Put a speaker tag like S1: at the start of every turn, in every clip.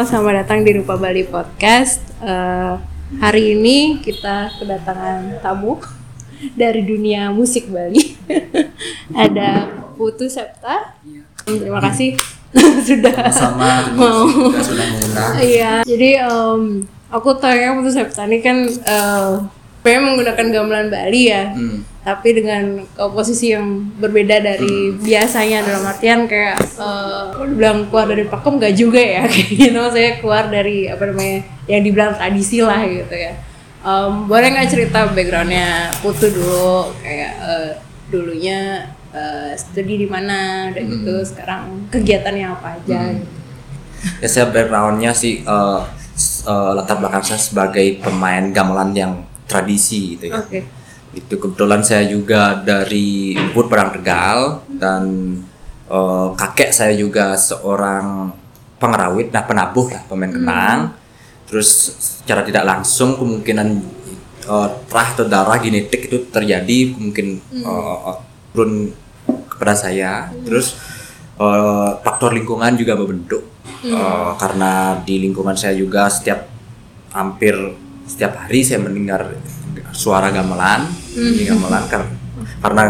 S1: Halo, selamat datang di Rupa Bali Podcast. Eh, hari ini kita kedatangan tamu dari dunia musik Bali. Ada Putu Septa. Terima kasih sudah
S2: sama
S1: mau.
S2: sudah mengundang
S1: Iya, jadi em, aku tanya Putu Septa ini kan eh, pengen menggunakan gamelan Bali ya.
S2: Hmm.
S1: Tapi dengan komposisi yang berbeda dari biasanya dalam artian kayak eh bilang keluar dari pakem nggak juga ya kayak gitu. Saya keluar dari apa namanya yang dibilang tradisi lah gitu ya. Em, boleh nggak cerita backgroundnya? Putu dulu kayak eh, dulunya eh, studi di mana dan gitu. Sekarang kegiatannya apa aja? Gitu.
S2: ya saya backgroundnya sih s- eh, latar belakang saya sebagai pemain gamelan yang tradisi gitu ya.
S1: Oke
S2: itu kebetulan saya juga dari Ubud Padang Tegal dan eh, kakek saya juga seorang pengerawit nah penabuh lah pemain kenang. Terus secara tidak langsung kemungkinan eh, terah atau darah genetik itu terjadi mungkin eh, turun kepada saya. Terus eh, faktor lingkungan juga membentuk Eh, karena di lingkungan saya juga setiap hampir setiap hari saya mendengar suara gamelan di gamelan kar- karena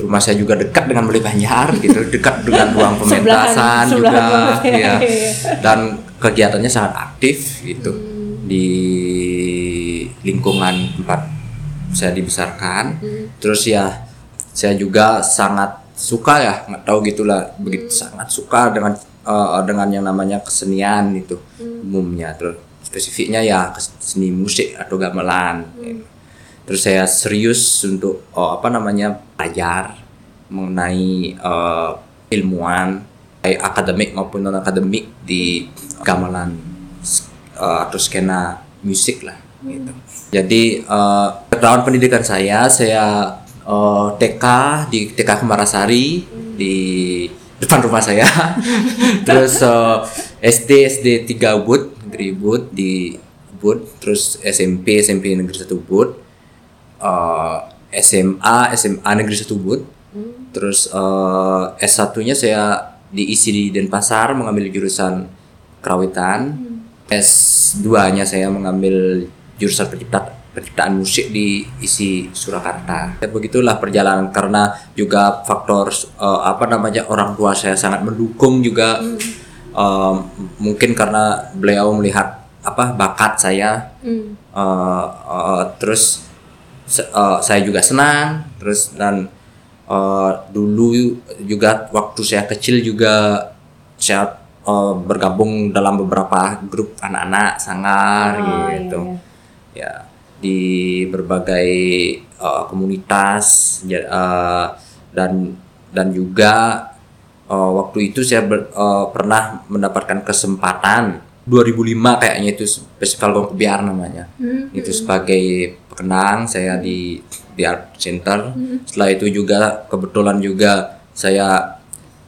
S2: rumah saya juga dekat dengan Beli Banjar gitu. Dekat dengan ruang pementasan juga
S1: ya.
S2: dan kegiatannya sangat aktif gitu. Di lingkungan tempat saya dibesarkan. Terus ya saya juga sangat suka ya nggak tahu gitulah. Begitu sangat suka dengan eh, dengan yang namanya kesenian itu umumnya. Terus spesifiknya ya seni musik atau gamelan gitu. Terus saya serius untuk oh, apa namanya belajar mengenai eh, ilmuwan baik akademik maupun non akademik di gamelan eh, atau skena musik lah gitu. Jadi eh, background pendidikan saya saya eh, TK di TK Kemarasari di depan rumah saya. terus eh, SD SD 3 Ubud, Negeri Ubud di Ubud, terus SMP SMP Negeri 1 Ubud. Eh, SMA SMA Negeri 1 Ubud. Terus eh, S1-nya saya diisi di Denpasar mengambil jurusan kerawitan. S2-nya saya mengambil jurusan pencipta penciptaan musik di isi Surakarta. Ya, begitulah perjalanan karena juga faktor eh, apa namanya orang tua saya sangat mendukung juga Eh, mungkin karena beliau melihat apa bakat saya
S1: Hmm.
S2: Eh, eh, terus se- eh, saya juga senang terus dan eh, dulu juga waktu saya kecil juga saya eh, bergabung dalam beberapa grup anak-anak sangar
S1: Oh,
S2: gitu.
S1: iya,
S2: ya di berbagai eh, komunitas ja- eh, dan dan juga eh, waktu itu saya ber- eh, pernah mendapatkan kesempatan 2005 kayaknya itu festival Kebiar namanya.
S1: Hmm.
S2: itu sebagai pekenang saya di di art center setelah itu juga kebetulan juga saya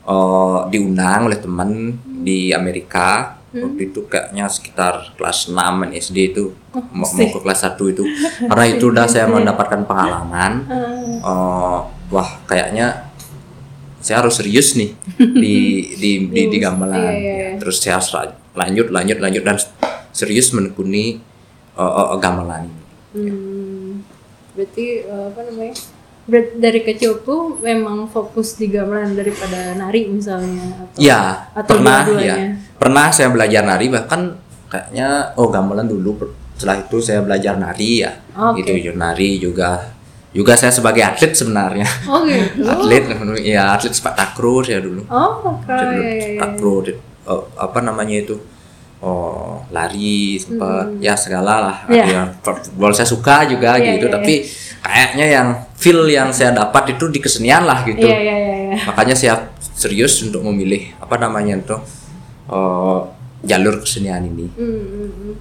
S2: eh, diundang oleh teman di Amerika. Waktu itu kayaknya sekitar kelas 6 SD itu mau, mau ke kelas 1 itu. Karena itu udah saya mendapatkan pengalaman. Eh, wah kayaknya saya harus serius nih di di di, di gamelan.
S1: Iya, iya, iya.
S2: terus saya lanjut lanjut lanjut dan serius menekuni uh, uh, gamelan ini.
S1: Hmm, berarti eh, apa namanya? Ber- dari kecil tuh memang fokus di gamelan daripada nari misalnya atau
S2: Ya,
S1: atau
S2: pernah ya. Pernah saya belajar nari bahkan kayaknya oh gamelan dulu setelah itu saya belajar nari ya.
S1: Oke.
S2: Gitu nari juga juga saya sebagai atlet sebenarnya.
S1: Oh gitu.
S2: atlet ya atlet sepak takraw saya dulu.
S1: Oh,
S2: Saya
S1: keren.
S2: dulu
S1: ya, ya, ya.
S2: sepak takraw apa namanya itu? Oh, lari sempat ya segala lah.
S1: Hmm. Iya.
S2: Ya, football saya suka juga
S1: Iya,
S2: gitu,
S1: iya,
S2: tapi kayaknya yang feel yang saya dapat itu di kesenian lah gitu.
S1: Iya, iya, iya, iya.
S2: makanya saya serius untuk memilih apa namanya itu eh, jalur kesenian ini
S1: Hmm, hmm, hmm.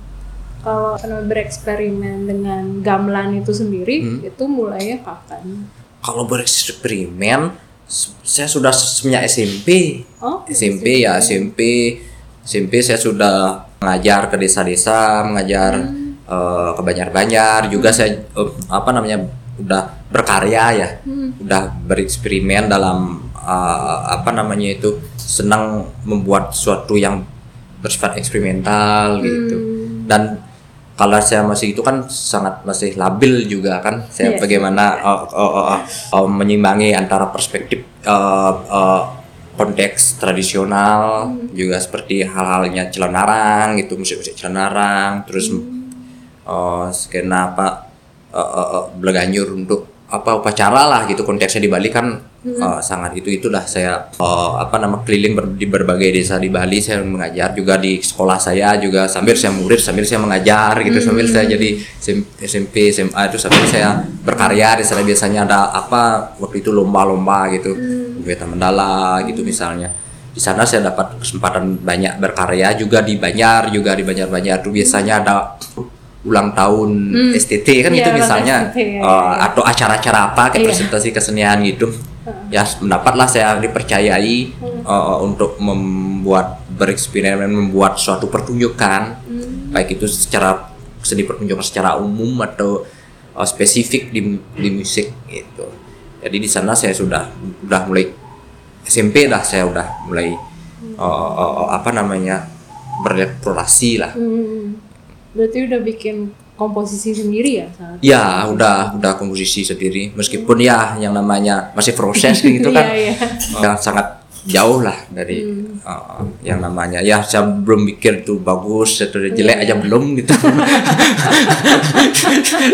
S1: Kalau bereksperimen dengan gamelan itu sendiri,
S2: Hmm.
S1: itu mulainya kapan?
S2: kalau bereksperimen saya sudah semenjak SMP
S1: Oh,
S2: SMP ya SMP SMP saya sudah mengajar ke desa-desa mengajar eh, ke Banjar-Banjar. Juga saya eh, apa namanya udah berkarya ya. Udah bereksperimen dalam eh, apa namanya itu senang membuat sesuatu yang bersifat eksperimental gitu. Dan kalau saya masih itu kan sangat masih labil juga kan. Saya
S1: Iya.
S2: bagaimana uh, uh, uh, uh, uh, menyimbangi antara perspektif uh, uh, konteks tradisional juga seperti hal-halnya celenarang gitu musik-musik celenarang terus uh, skena apa uh, uh, uh, Beleganyur untuk apa upacara lah gitu konteksnya di Bali kan uh, sangat itu itulah saya uh, apa nama keliling ber- di berbagai desa di Bali saya mengajar juga di sekolah saya juga sambil saya murid sambil saya mengajar gitu sambil saya jadi SM- SMP SMA itu sambil saya berkarya di sana. Biasanya ada apa waktu itu lomba-lomba gitu Beta Mandala gitu misalnya. Di sana saya dapat kesempatan banyak berkarya juga di Banjar juga di Banjar-Banjar. Itu biasanya ada ulang tahun STT kan gitu
S1: ulang
S2: misalnya.
S1: STT, ya,
S2: eh,
S1: ya.
S2: atau acara-acara apa kayak
S1: Iya.
S2: presentasi kesenian gitu ya mendapatlah saya dipercayai eh, untuk membuat bereksperimen membuat suatu pertunjukan baik itu secara seni pertunjukan secara umum atau eh, spesifik di di musik gitu. Jadi di sana saya sudah udah mulai SMP lah saya udah mulai eh, eh, eh, apa namanya bereksplorasi lah.
S1: Hmm. Berarti udah bikin komposisi sendiri ya saat
S2: Ya, udah udah komposisi sendiri. Meskipun ya yang namanya masih proses gitu kan.
S1: Iya, iya.
S2: yang sangat jauh lah dari uh, yang namanya. Ya saya belum mikir tuh bagus atau jelek aja belum gitu.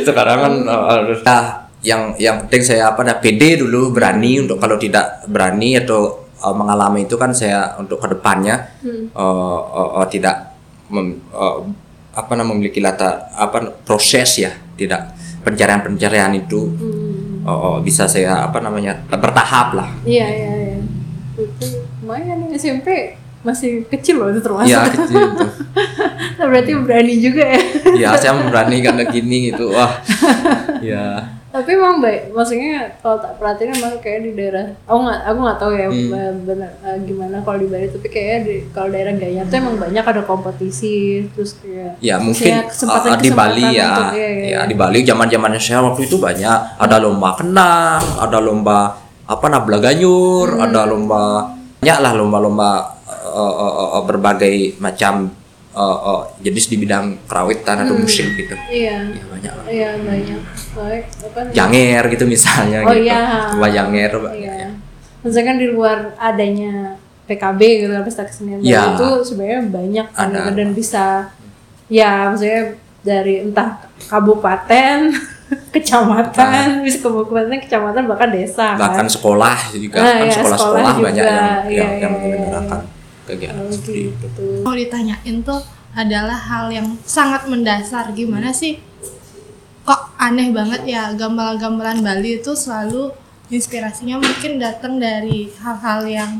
S2: Sekarang kan uh, nah, yang yang penting saya apa nah, pede dulu berani untuk kalau tidak berani atau uh, mengalami itu kan saya untuk ke depannya uh, uh, uh, tidak mem- uh, apa namanya memiliki latar apa proses ya tidak pencarian pencarian itu uh, uh, bisa saya apa namanya bertahap lah
S1: Iya, iya, iya. Itu lumayan ya SMP masih kecil loh itu termasuk.
S2: ya kecil itu
S1: berarti berani juga ya.
S2: ya saya berani karena gini gitu wah ya
S1: Tapi emang baik, maksudnya kalau tak perhatiin emang kayak di daerah, aku nggak, aku nggak tahu ya
S2: Hmm.
S1: benar eh, gimana kalau di Bali, tapi kayaknya di, kalau daerah Gianyar tuh emang banyak ada kompetisi, terus kayak
S2: ya mungkin
S1: maksudnya kesempatan-
S2: uh, di Bali
S1: kesempatan
S2: ya
S1: untuk- iya, iya,
S2: ya
S1: iya.
S2: di Bali zaman zamannya saya waktu itu banyak ada lomba kenang ada lomba apa nah belaganyur
S1: Hmm.
S2: ada lomba banyak lah lomba-lomba uh, uh, uh, uh, berbagai macam uh, uh, jenis di bidang kerawitan atau musik gitu
S1: Iya,
S2: ya banyak lah
S1: iya banyak. Baik, apa?
S2: janger gitu misalnya
S1: Oh
S2: gitu
S1: iya.
S2: lomba janger banyak
S1: Iya.
S2: ya.
S1: Maksudnya kan di luar adanya PKB gitu kan pesta kesenian
S2: Iya.
S1: Bali itu sebenarnya banyak kan
S2: Ada.
S1: gitu, dan bisa ya maksudnya dari entah kabupaten, kecamatan, bisa kabupaten, kecamatan bahkan desa
S2: Nah. bahkan
S1: kan.
S2: sekolah juga
S1: Ah,
S2: kan
S1: iya,
S2: sekolah-sekolah
S1: sekolah
S2: banyak
S1: juga.
S2: yang
S1: Iya,
S2: yang, yang
S1: iya, iya.
S2: menyelenggarakan kegiatan
S1: Oh,
S2: seperti itu.
S1: Gitu.
S3: mau ditanyain tuh adalah hal yang sangat mendasar. Gimana sih kok aneh banget ya gamelan-gamelan Bali itu selalu inspirasinya mungkin datang dari hal-hal yang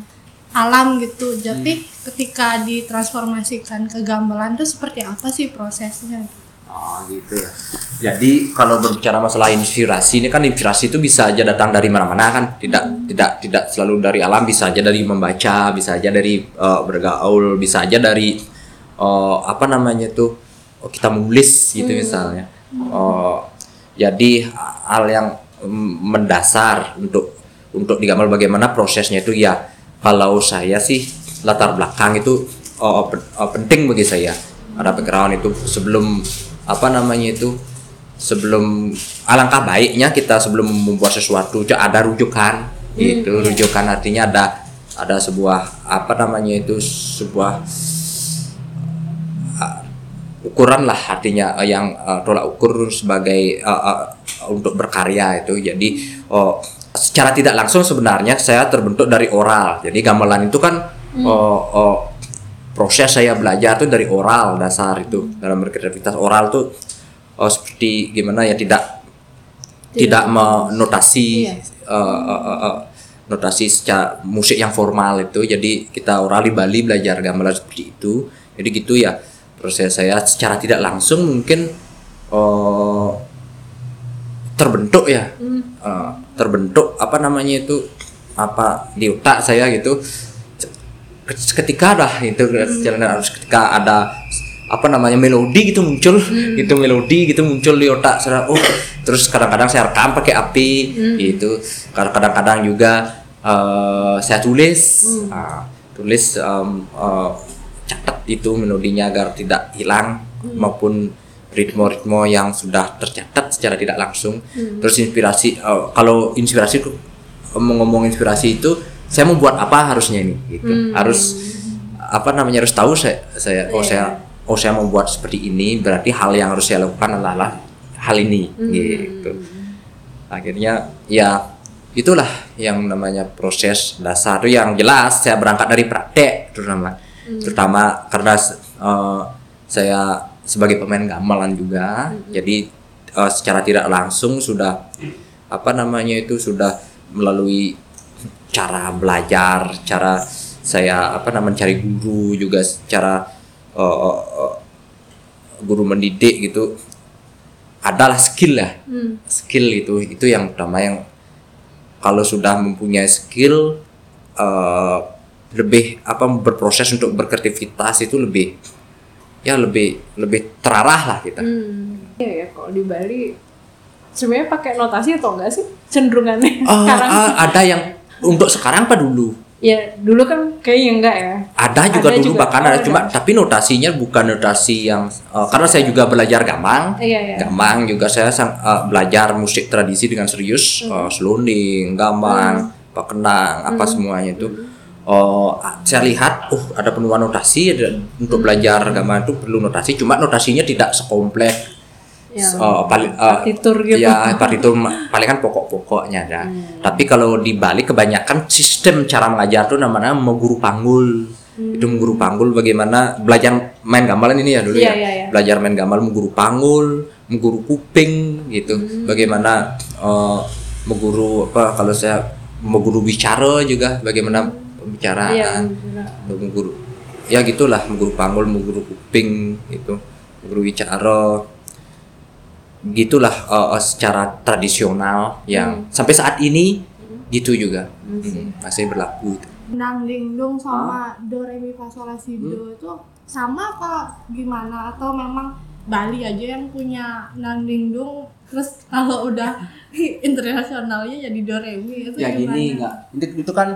S3: alam gitu. Jadi ketika ditransformasikan ke gamelan itu seperti apa sih prosesnya
S2: Oh gitu ya. Jadi kalau berbicara masalah inspirasi ini kan inspirasi itu bisa aja datang dari mana-mana kan, tidak tidak tidak selalu dari alam, bisa aja dari membaca, bisa aja dari eh, bergaul, bisa aja dari eh, apa namanya tuh oh, kita menulis gitu misalnya. Oh, jadi hal yang mm, mendasar untuk untuk digambar bagaimana prosesnya itu ya kalau saya sih latar belakang itu oh, penting bagi saya ada background itu sebelum apa namanya itu sebelum alangkah baiknya kita sebelum membuat sesuatu itu ada rujukan gitu. Rujukan artinya ada ada sebuah apa namanya itu sebuah uh, ukuran lah artinya uh, yang uh, tolak ukur sebagai uh, uh, untuk berkarya itu. Jadi oh, secara tidak langsung sebenarnya saya terbentuk dari oral. Jadi gamelan itu kan oh, oh, proses saya belajar tuh dari oral dasar itu dalam berkreativitas. Oral tuh oh, seperti gimana ya tidak tidak menotasi
S1: Iya.
S2: uh, uh, uh, uh, notasi secara musik yang formal itu. Jadi kita oral di Bali belajar gamelan seperti itu. Jadi gitu ya proses saya secara tidak langsung mungkin uh, terbentuk ya. Uh, terbentuk apa namanya itu apa di otak saya gitu ketika dah itu jalan harus ketika ada apa namanya melodi gitu muncul. Itu melodi gitu muncul di otak saya oh. Terus kadang-kadang saya rekam pakai api gitu. Kadang-kadang juga eh, saya tulis. Ah, tulis em, eh, catat itu melodinya agar tidak hilang maupun ritme-ritme yang sudah tercatat secara tidak langsung. Terus inspirasi eh, kalau inspirasi ngomong inspirasi itu saya mau buat apa harusnya ini gitu. Harus apa namanya harus tahu saya saya oh saya oh saya mau buat seperti ini berarti hal yang harus saya lakukan adalah hal ini gitu. Akhirnya ya itulah yang namanya proses dasar yang jelas saya berangkat dari praktek terutama. Terutama karena eh, saya sebagai pemain gamelan juga jadi eh, secara tidak langsung sudah apa namanya itu sudah melalui cara belajar cara saya apa namanya cari guru juga secara eh, eh, eh, guru mendidik gitu adalah skill lah skill itu itu yang pertama yang kalau sudah mempunyai skill eh, lebih apa berproses untuk berkreativitas itu lebih ya lebih lebih terarah lah kita
S1: Hmm. Iya ya kalau di Bali sebenarnya pakai notasi atau enggak sih cenderungannya
S2: Oh,
S1: sekarang?
S2: ah, ada yang untuk sekarang apa dulu
S1: Ya dulu kan kayaknya enggak ya.
S2: ada juga
S1: Ada
S2: dulu
S1: juga.
S2: bahkan
S1: Oh,
S2: ada
S1: ada.
S2: cuma tapi notasinya bukan notasi yang eh, karena saya juga belajar gamang
S1: Iya ya.
S2: Gamang juga saya sang- eh, belajar musik tradisi dengan serius,
S1: Hmm.
S2: eh, selonding, gamang, pakenang, apa semuanya itu.
S1: Hmm.
S2: Oh, a- saya lihat, oh ada penuhan notasi ada-
S1: Hmm.
S2: untuk belajar gamang itu perlu notasi, cuma notasinya tidak sekompleks.
S1: Yang
S2: eh, paling eh,
S1: partitur gitu.
S2: Ya, partitur paling kan pokok-pokoknya ada.
S1: Hmm.
S2: Tapi kalau di Bali kebanyakan sistem cara mengajar tuh namanya mengguru panggul. Itu mengguru panggul bagaimana belajar main gamelan ini ya dulu
S1: Hmm. Iya,
S2: ya.
S1: iya, iya.
S2: Belajar main gamelan mengguru panggul, mengguru kuping gitu.
S1: Hmm.
S2: Bagaimana eh, mengguru apa kalau saya mengguru bicara juga bagaimana pembicaraan.
S1: Iya, benar.
S2: mengguru ya gitulah mengguru panggul mengguru kuping gitu mengguru bicara gitulah eh, secara tradisional yang sampai saat ini gitu juga. Hmm, masih berlaku itu.
S3: Nang Dingdung sama Do Re Mi Fa Sol La Si Do itu sama apa gimana? Atau memang Bali aja yang punya Nang Dingdung terus kalau udah internasionalnya jadi Do Re Mi itu
S2: ya
S3: gimana?
S2: gini enggak itu, itu kan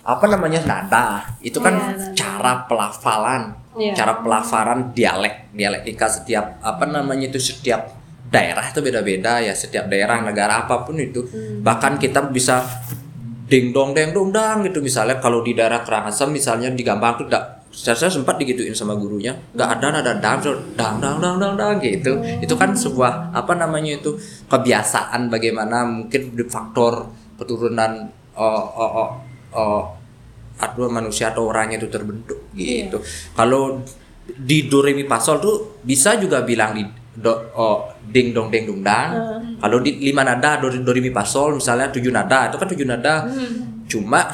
S2: apa namanya? Nada. Itu kan
S1: Iya, nada.
S2: cara pelafalan.
S1: Iya.
S2: cara pelafalan dialek dialektika setiap apa namanya itu setiap daerah itu beda-beda ya setiap daerah negara apa pun itu. Bahkan kita bisa ding dong deng dong dang gitu. Misalnya kalau di daerah Karangasem misalnya di Gambang tuh enggak saya, saya sempat digituin sama gurunya. Nggak ada nada dang dang dang dang dang dang gitu. Itu kan sebuah apa namanya itu kebiasaan bagaimana mungkin di faktor keturunan oh, oh, oh, oh, atau manusia atau orangnya itu terbentuk gitu. Kalau di do re mi fa sol tuh bisa juga bilang di do, oh, ding dong deng dong dang kalau di lima nada do, do re mi fa sol misalnya tujuh nada itu kan tujuh nada. Cuma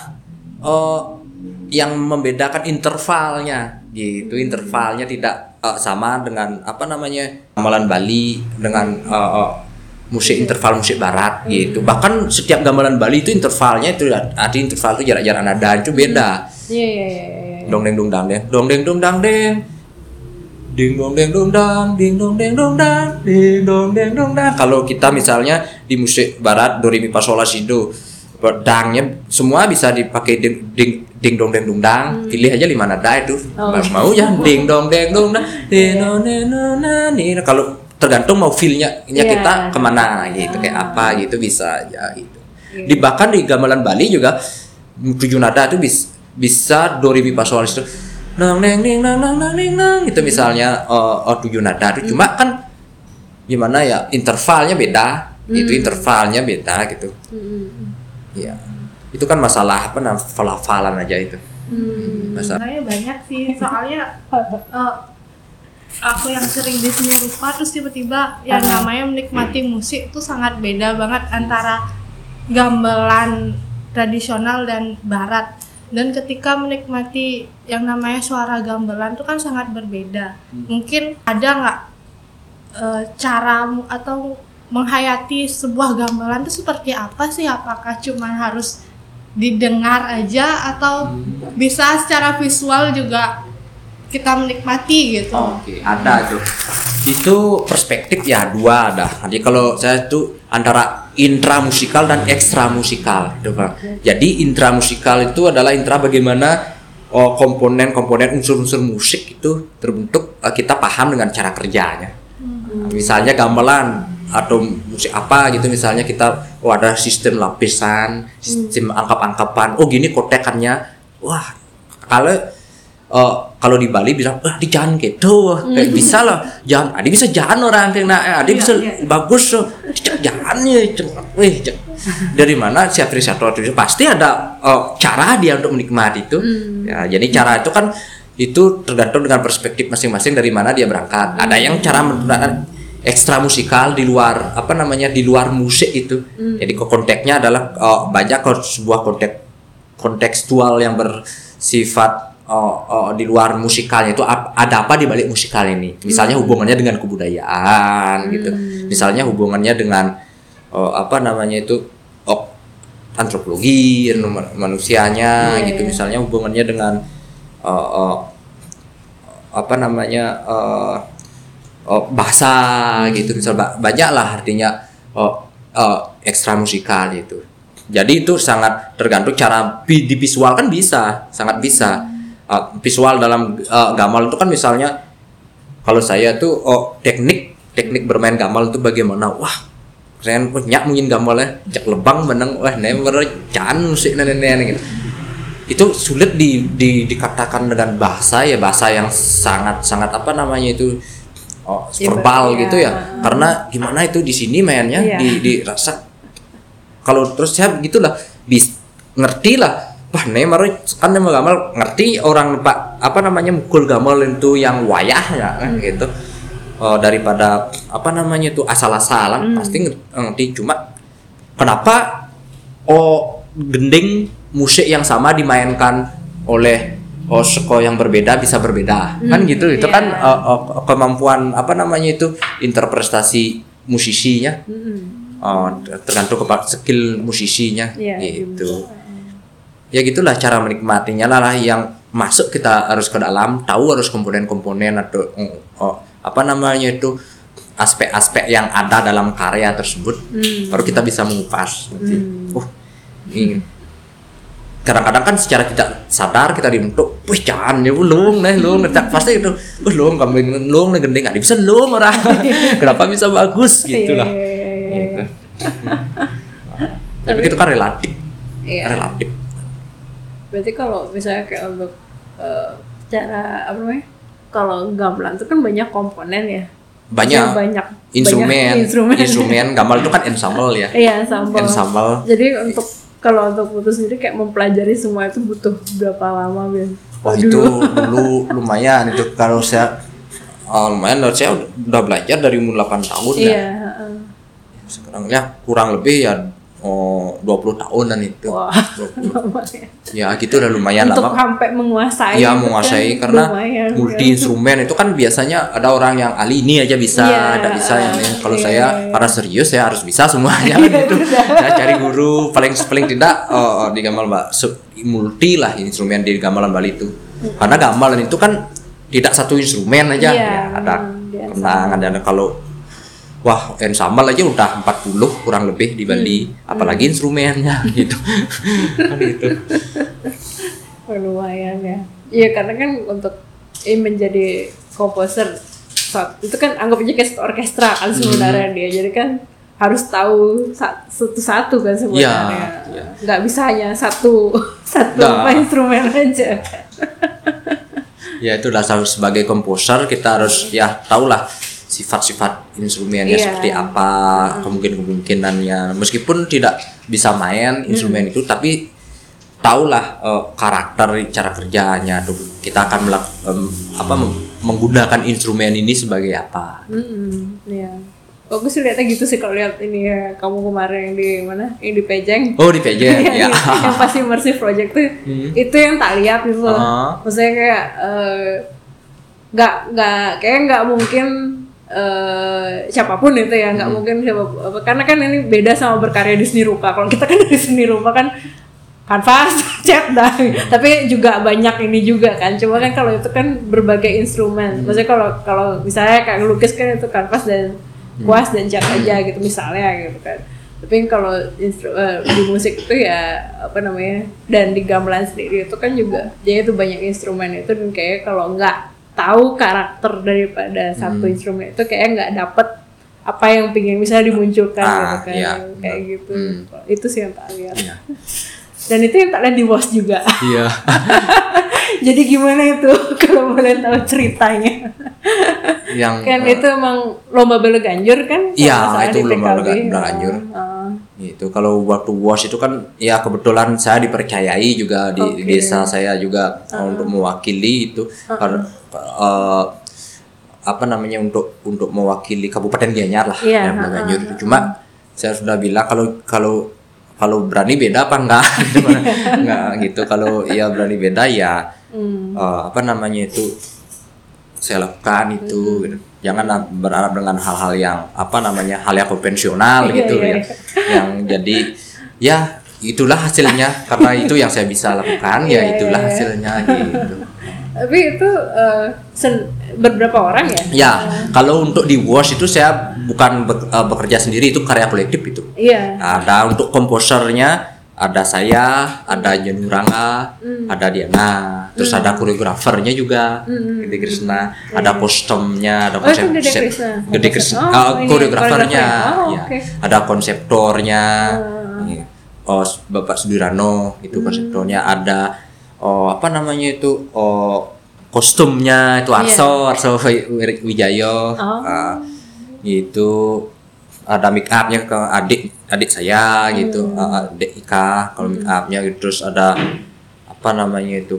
S2: oh, yang membedakan intervalnya gitu. Intervalnya tidak eh, sama dengan apa namanya gamelan Bali dengan eh, eh, musik interval musik barat gitu. Bahkan setiap gamelan Bali itu intervalnya itu ada interval itu jarak-jarak nada itu beda.
S1: Iya iya iya. iya.
S2: dong deng dong dang deng dong deng dong dang deng ding dong deng dong dang ding dong deng dong dang ding dong deng dong dang kalau kita misalnya di musik barat do re mi fa sol la si do dangnya semua bisa dipakai ding ding, ding dong deng dong dang pilih aja lima nada itu
S1: Oh.
S2: mau ya ding dong deng dong dang ding dong deng dong dang nih kalau tergantung mau feelnya nya
S1: Iya.
S2: kita ke mana gitu kayak apa gitu bisa aja gitu di bahkan di gamelan Bali juga tujuh nada itu bis, bisa do re mi fa sol la si do nang neng neng nang nang nang neng nang itu misalnya eh, oh, tujuh nada itu cuma kan gimana ya intervalnya beda. Itu intervalnya beda gitu.
S1: Hmm.
S2: Iya. Itu kan masalah apa namanya pelafalan aja itu.
S1: Hmm.
S2: masalah.
S3: Sebenarnya banyak sih soalnya eh, aku yang sering di seni rupa terus tiba-tiba yang namanya menikmati musik itu sangat beda banget antara gamelan tradisional dan barat dan ketika menikmati yang namanya suara gamelan itu kan sangat berbeda. Mungkin ada nggak eh, cara atau menghayati sebuah gamelan itu seperti apa sih? Apakah cuma harus didengar aja atau bisa secara visual juga kita menikmati gitu?
S2: Oke, ada tuh. Itu perspektif ya dua ada. Jadi kalau saya tuh antara intra musikal dan ekstra musikal, gitu Pak. Jadi intra musikal itu adalah intra bagaimana oh, komponen-komponen unsur-unsur musik itu terbentuk eh, kita paham dengan cara kerjanya. Misalnya gamelan atau musik apa gitu misalnya kita oh ada sistem lapisan, sistem angkap-angkapan. Oh gini kotekannya. Wah, kalau eh, kalau di Bali bilang ah di jalan gitu wah, kayak bisa lah. Jangan ada bisa jalan orang kayak nah ada bisa bagus so jalannya wih cek. dari mana si apresiator itu? Pasti ada eh, cara dia untuk menikmati itu. Ya jadi cara itu kan itu tergantung dengan perspektif masing-masing dari mana dia berangkat. Ada yang cara menggunakan ekstra musikal di luar apa namanya di luar musik itu. Jadi kok konteksnya adalah eh, banyak sebuah konteks kontekstual yang bersifat oh, oh, di luar musikalnya itu ap- ada apa di balik musikal ini? Misalnya hubungannya dengan kebudayaan gitu. Misalnya hubungannya dengan oh, apa namanya itu oh, antropologi man- manusianya
S1: Iya,
S2: gitu.
S1: iya.
S2: misalnya hubungannya dengan oh, oh, apa namanya eh, oh, bahasa gitu. Misal ba- banyak lah artinya oh, eh, ekstra musikal itu jadi itu sangat tergantung cara vi- divisualkan bisa sangat bisa Eh, visual dalam eh, gamal itu kan misalnya kalau saya tuh oh teknik teknik bermain gamal itu bagaimana wah keren nyak mungkin gamalnya jak lebang menang wah never jangan musik nenek gitu itu sulit di, di dikatakan dengan bahasa ya bahasa yang sangat sangat apa namanya itu oh, verbal
S1: iya.
S2: gitu ya karena gimana itu di sini mainnya
S1: Iya.
S2: di dirasa kalau terus saya gitulah bis ngerti lah wah Neymar kan Neymar gamal ngerti orang pak apa namanya mukul gamal itu yang wayah ya kan gitu. Oh, daripada apa namanya itu asal-asalan pasti ngerti, cuma kenapa oh gending musik yang sama dimainkan oleh oh seko yang berbeda bisa berbeda? Kan gitu itu
S1: iya.
S2: kan eh, eh, kemampuan apa namanya itu interpretasi musisinya. Oh, tergantung kepada skill musisinya
S1: Iya,
S2: gitu ya gitulah cara menikmatinya lah, lah yang masuk kita harus ke dalam tahu harus komponen-komponen atau mm, oh, apa namanya itu aspek-aspek yang ada dalam karya tersebut baru kita bisa mengupas nanti. oh ini. Kadang-kadang kan secara tidak sadar kita dibentuk wih jangan ya belum nih belum pasti itu belum kambing belum nih gendeng nggak bisa belum orang kenapa bisa bagus? Gitu lah
S1: Iya, iya, iya, iya.
S2: Gitu. tapi itu kan relatif.
S1: Iya.
S2: relatif
S1: Berarti kalau misalnya kayak untuk eh, cara apa namanya? Kalau gamelan itu kan banyak komponen ya.
S2: banyak
S1: Maksudnya banyak
S2: instrumen
S1: banyak
S2: instrumen,
S1: instrumen.
S2: gamal itu kan ensemble ya
S1: Iya, ensemble.
S2: ensemble
S1: Jadi untuk kalau untuk putus sendiri kayak mempelajari semua itu butuh berapa lama biar
S2: wah itu dulu lumayan itu kalau saya oh, lumayan dari saya udah belajar dari umur 8 tahun ya
S1: Iya, heeh.
S2: sekarang ya kurang lebih ya oh, 20 tahunan itu
S1: Wah,
S2: 20.
S1: lumayan.
S2: ya gitu udah lumayan
S1: Untuk
S2: lama
S1: sampai menguasai.
S2: Iya
S1: itu
S2: menguasai
S1: kan
S2: karena
S1: lumayan,
S2: multi
S1: kan.
S2: instrumen itu kan biasanya ada orang yang ahli ini aja bisa, ada bisa yang ini. Kalau
S1: iya,
S2: saya
S1: iya.
S2: karena serius saya harus bisa semuanya gitu. Saya cari guru paling paling tidak oh, oh, di gamelan mbak multi lah instrumen di gamelan Bali itu. Karena gamelan itu kan tidak satu instrumen aja,
S1: Iya,
S2: ya, ada kenang ada kalau Wah, ensemble aja udah 40 kurang lebih di Bali,
S1: Hmm.
S2: apalagi instrumennya gitu. kan gitu.
S1: Oh, lumayan ya. Iya karena kan untuk ini menjadi komposer itu kan anggap aja kayak orkestra kan
S2: Hmm.
S1: sebenarnya dia. Jadi kan harus tahu sa- satu-satu kan sebenarnya.
S2: iya.
S1: Nggak bisa hanya satu satu
S2: Nah.
S1: apa instrumen aja.
S2: ya itu dasar sebagai komposer kita harus ya tahulah sifat-sifat instrumennya
S1: Iya.
S2: seperti apa kemungkinan kemungkinannya meskipun tidak bisa main instrumen itu tapi tahulah eh, karakter cara kerjanya tuh kita akan melak- em, apa menggunakan instrumen ini sebagai apa
S1: Mm-mm, Iya. Kok gue sih lihatnya gitu sih kalau lihat ini ya kamu kemarin yang di mana? Yang di Pejeng.
S2: oh di PJ ya
S1: yang pas immersive project tuh itu yang tak lihat gitu loh.
S2: Ah.
S1: maksudnya kayak eh, nggak nggak kayak nggak mungkin eh, siapa pun itu ya nggak mungkin siapa apa karena kan ini beda sama berkarya di seni rupa. Kalau kita kan dari seni rupa kan kanvas cat dah tapi juga banyak ini juga kan. Cuma kan kalau itu kan berbagai instrumen. Maksudnya kalau kalau misalnya kayak lukis kan itu kanvas dan kuas dan cat aja gitu misalnya gitu kan. Tapi kalau instru- eh, di musik itu ya apa namanya dan di gamelan sendiri itu kan juga jadi itu banyak instrumen itu dan kayak kalau nggak tahu karakter daripada satu
S2: Hmm.
S1: instrumen itu kayak nggak dapet apa yang pingin misalnya dimunculkan
S2: Ah,
S1: gitu kan
S2: iya.
S1: kayak gitu
S2: Hmm.
S1: itu sih yang tak lihat
S2: Iya.
S1: dan itu yang tak lihat di was juga
S2: Iya.
S1: jadi gimana itu? Kalau boleh tahu ceritanya.
S2: Yang
S1: kan
S2: eh,
S1: itu emang lomba bela ganjur kan?
S2: Iya, itu lomba bela- ganjur.
S1: Ah,
S2: itu kalau waktu wash itu kan ya kebetulan saya dipercayai juga di
S1: Oke.
S2: desa saya juga untuk mewakili itu. Karena eh, apa namanya untuk untuk mewakili Kabupaten Gianyar lah
S1: Iya,
S2: yang Bela Ganjur itu. Cuma saya sudah bilang kalau kalau kalau berani beda apa enggak enggak gitu kalau ya berani beda ya
S1: hmm.
S2: eh, apa namanya itu saya lakukan itu
S1: Hmm.
S2: gitu. jangan berharap dengan hal-hal yang apa namanya hal yang konvensional
S1: Iya,
S2: gitu
S1: iya,
S2: yang yang jadi ya itulah hasilnya karena itu yang saya bisa lakukan
S1: Iya,
S2: ya itulah
S1: iya, iya.
S2: hasilnya gitu
S1: tapi itu eh, sen- beberapa orang ya?
S2: Ya kalau untuk di wash itu saya bukan be- eh, bekerja sendiri itu karya kolektif itu.
S1: Iya.
S2: Ada untuk komposernya ada saya, ada Jenu Ranga, ada Diana, terus ada koreografernya juga, Gede Krishna, ada kostumnya, ada
S1: Oh,
S2: konsep,
S1: Gede
S2: konsep-
S1: Krishna.
S2: Gede Krishna,
S1: Oh,
S2: ah,
S1: ini
S2: koreografernya,
S1: koreografer. Oh,
S2: ya. ada konseptornya, Iya. oh Bapak Sudirano itu
S1: Hmm.
S2: konseptornya, ada oh apa namanya itu oh kostumnya itu
S1: Iya.
S2: Arso, Arso Wi- Wijayo,
S1: Oh.
S2: Ah, itu ada make upnya ke adik adik saya gitu
S1: Hmm.
S2: uh, adik Ika kalau make upnya gitu. terus ada apa namanya itu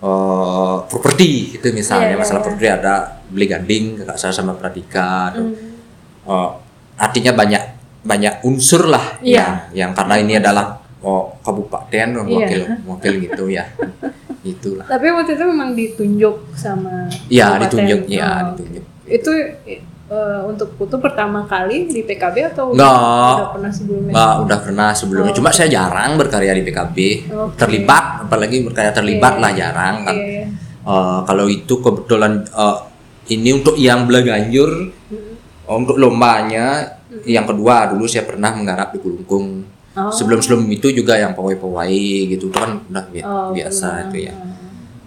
S2: uh, properti itu misalnya
S1: Iya, iya,
S2: masalah
S1: iya.
S2: properti ada beli gading kakak saya sama Pradika tuh.
S1: Hmm.
S2: Uh, artinya banyak banyak unsur lah
S1: Iya.
S2: yang yang karena ini adalah oh, kabupaten wakil
S1: Iya.
S2: wakil gitu ya itulah
S1: tapi waktu itu memang ditunjuk sama
S2: ya ditunjuk ya
S1: Oh,
S2: ditunjuk
S1: itu eh, untuk putu pertama kali di PKB atau
S2: Nggak.
S1: udah pernah sebelumnya
S2: Nggak, udah pernah sebelumnya.
S1: Oh.
S2: Cuma saya jarang berkarya di PKB.
S1: Oke.
S2: Terlibat, apalagi berkarya terlibat
S1: Iya.
S2: lah jarang kan.
S1: Iya, iya.
S2: Eh, kalau itu kebetulan eh, ini untuk yang Belaganjur,
S1: Hmm.
S2: oh, untuk lombanya. Yang kedua dulu saya pernah menggarap di Kulungkung.
S1: Oh.
S2: Sebelum-sebelum itu juga yang pawai-pawai gitu itu kan udah bi-
S1: Oh,
S2: biasa
S1: pernah.
S2: itu ya.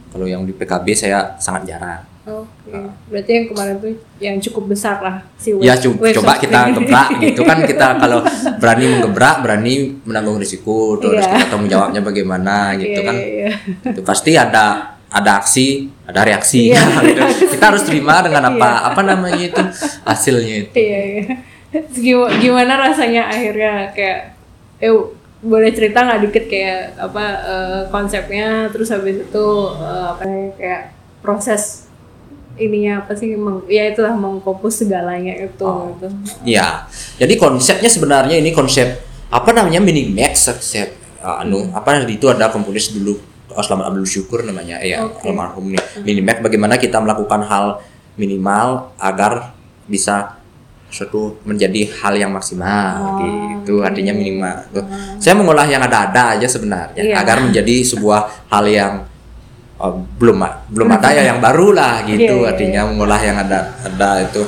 S2: Kalau yang di PKB saya sangat jarang.
S1: Oke, berarti yang kemarin tuh yang cukup besar lah si
S2: Ya co-
S1: wave
S2: coba kita gebrak gitu kan kita kalau berani menggebrak berani menanggung risiko terus
S1: Iya.
S2: kita tanggung jawabnya bagaimana gitu
S1: Iya,
S2: kan
S1: iya, iya.
S2: itu pasti ada ada aksi ada reaksi
S1: Iya.
S2: gitu. kita harus terima dengan apa apa namanya itu hasilnya itu
S1: Iya, iya. Gimana, gimana rasanya akhirnya kayak eh boleh cerita nggak dikit kayak apa eh, konsepnya terus habis itu eh, apa ya, kayak proses ininya apa sih meng, ya itulah mengkompos segalanya itu
S2: Oh.
S1: gitu.
S2: ya jadi konsepnya sebenarnya ini konsep apa namanya mini max konsep uh, anu apa itu ada komponis dulu uh, Selamat Abdul Syukur namanya ya
S1: Oke.
S2: almarhum nih mini max bagaimana kita melakukan hal minimal agar bisa suatu menjadi hal yang maksimal
S1: Oh,
S2: gitu
S1: oke.
S2: artinya minimal Tuh. saya mengolah yang ada-ada aja sebenarnya
S1: Iya.
S2: agar menjadi sebuah hal yang uh, belum belum ada ya yang baru lah gitu
S1: Iya, iya,
S2: artinya mengolah yang ada ada itu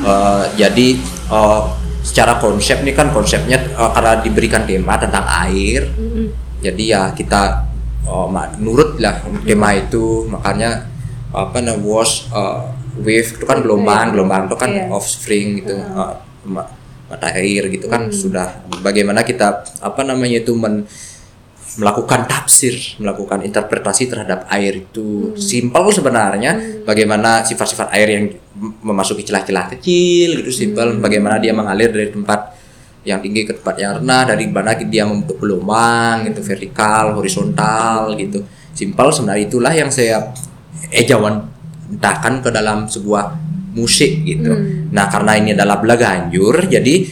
S2: Uh, jadi uh, secara konsep ini kan konsepnya uh, karena diberikan tema tentang air
S1: Mm-mm.
S2: jadi ya kita uh, nurut lah tema itu makanya apa namanya wash uh, wave itu kan gelombang gelombang itu kan
S1: Iya.
S2: offspring gitu uh, ma- mata air gitu kan sudah bagaimana kita apa namanya itu men melakukan tafsir, melakukan interpretasi terhadap air itu simpel sebenarnya. Bagaimana sifat-sifat air yang memasuki celah-celah kecil gitu simpel. Bagaimana dia mengalir dari tempat yang tinggi ke tempat yang rendah, dari mana dia membentuk gelombang gitu vertikal, horizontal gitu. Simpel sebenarnya itulah yang saya ejawantahkan ke dalam sebuah musik gitu. Nah karena ini adalah belaganjur, jadi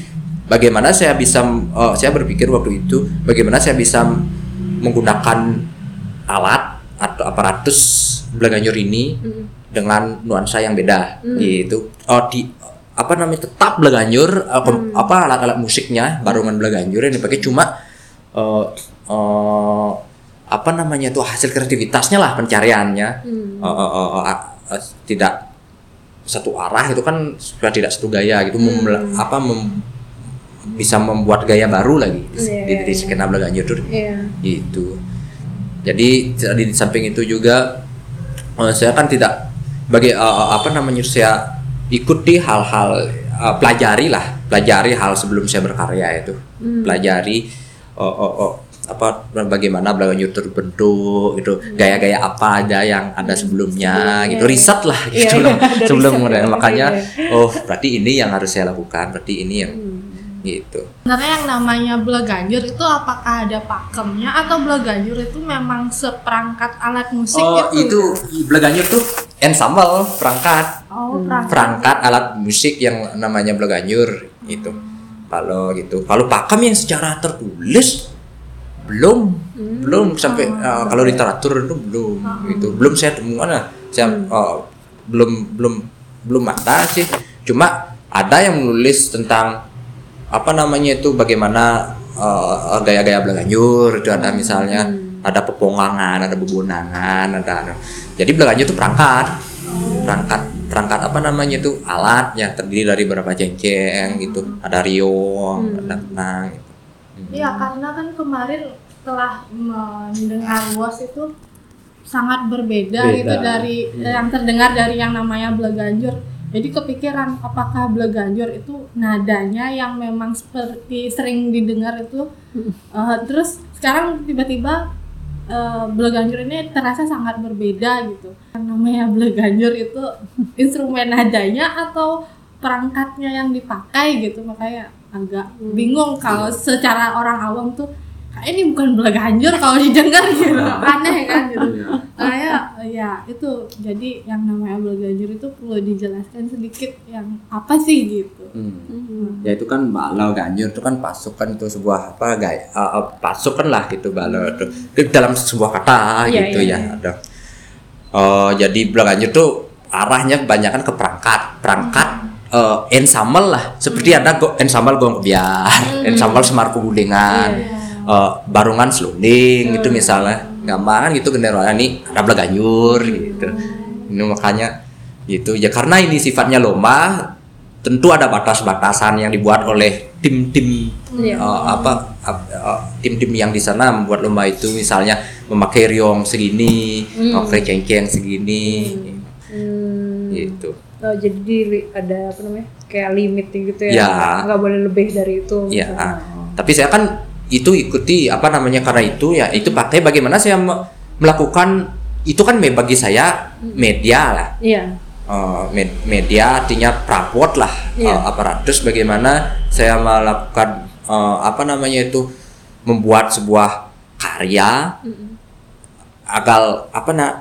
S2: bagaimana saya bisa eh, saya berpikir waktu itu bagaimana saya bisa menggunakan alat atau aparatus belaganjur ini dengan nuansa yang beda gitu. Oh di apa namanya tetap belaganjur eh, kom- apa alat-alat musiknya barongan belaganjur yang dipakai cuma eh, eh, apa namanya itu hasil kreativitasnya lah pencariannya.
S1: Hmm.
S2: Eh, eh, eh, eh, eh, tidak satu arah itu kan sudah tidak satu gaya gitu Mem- apa mem- bisa membuat gaya baru lagi di,
S1: Iya,
S2: di, di
S1: iya.
S2: skena Belaganjur tuh
S1: Iya.
S2: gitu jadi di samping itu juga eh, saya kan tidak bagi eh, apa namanya saya ikuti hal-hal eh, pelajari lah pelajari hal sebelum saya berkarya itu
S1: Hmm.
S2: pelajari oh, oh, oh, apa bagaimana Belaganjur terbentuk gitu gaya-gaya apa aja yang ada sebelumnya
S1: Sebelumnya,
S2: gitu
S1: iya.
S2: riset lah
S1: Iya,
S2: gitu
S1: iya,
S2: loh
S1: ada
S2: sebelum
S1: riset,
S2: makanya
S1: riset,
S2: oh berarti ini yang harus saya lakukan berarti ini yang
S1: Hmm.
S2: gitu
S3: Sebenarnya yang namanya belaganjur itu apakah ada pakemnya atau belaganjur itu memang seperangkat alat musik
S2: oh
S3: gitu?
S2: itu Belaganjur tuh ensemble perangkat
S3: Oh, perangkat.
S2: perangkat alat musik yang namanya Belaganjur itu. Kalau gitu. Kalau pakem yang secara tertulis belum. Belum sampai eh, kalau literatur itu belum itu belum saya temukan lah. saya eh, belum belum belum ada sih. Cuma ada yang menulis tentang apa namanya itu bagaimana eh, gaya-gaya Belaganjur itu ada misalnya. ada pepongangan ada bebunangan ada, ada. jadi Belaganjur itu perangkat. Perangkat perangkat apa namanya itu? Alat yang terdiri dari beberapa cengkeng gitu. Ada riong ada kenang gitu.
S3: Iya, karena kan kemarin setelah mendengar was itu sangat berbeda
S2: Beda.
S3: gitu dari yang terdengar dari yang namanya Bleganjur. Jadi kepikiran apakah Bleganjur itu nadanya yang memang seperti sering didengar itu eh, terus sekarang tiba-tiba eh, Bleganjur ini terasa sangat berbeda gitu. Yang namanya Bleganjur itu instrumen nadanya atau perangkatnya yang dipakai gitu makanya agak bingung kalau secara orang awam tuh "Kayak ini bukan belaganjur kalau didengar gitu. Aneh kan gitu. Kayak ya itu jadi yang namanya belaganjur itu perlu dijelaskan sedikit yang apa sih gitu.
S2: Hmm. ya itu kan balau ganjur itu kan pasukan itu sebuah apa gaya uh, uh, pasukan lah gitu balau itu. Dalam sebuah kata
S1: Iya,
S2: gitu
S1: iya,
S2: ya
S1: iya.
S2: ada. Oh, jadi belaganjur tuh arahnya kebanyakan ke perangkat. Perangkat eh, ensemble lah. Seperti ada go, ensemble gong kebiar ensemble semar kubulingan eh, barungan selunding gitu misalnya. Gampang gitu genderanya nih ada belaganjur gitu. Ini makanya gitu. Ya karena ini sifatnya lomba tentu ada batas-batasan yang dibuat oleh tim-tim
S1: Iya.
S2: eh, apa ap- eh, tim-tim yang di sana membuat lomba itu. Misalnya memakai riong segini, memakai cengkeng segini,
S1: Hmm.
S2: gitu.
S1: Oh, jadi di- ada apa namanya? Kayak limit gitu ya.
S2: Ya.
S1: Nggak- boleh lebih dari itu.
S2: Ya,
S1: misalnya.
S2: tapi saya kan itu ikuti apa namanya karena itu ya itu pakai bagaimana saya me- melakukan itu kan bagi saya media lah.
S1: Iya.
S2: Eh, med- media artinya prapot lah
S1: Iya.
S2: eh, aparatus bagaimana saya melakukan eh, apa namanya itu membuat sebuah karya agar apa nak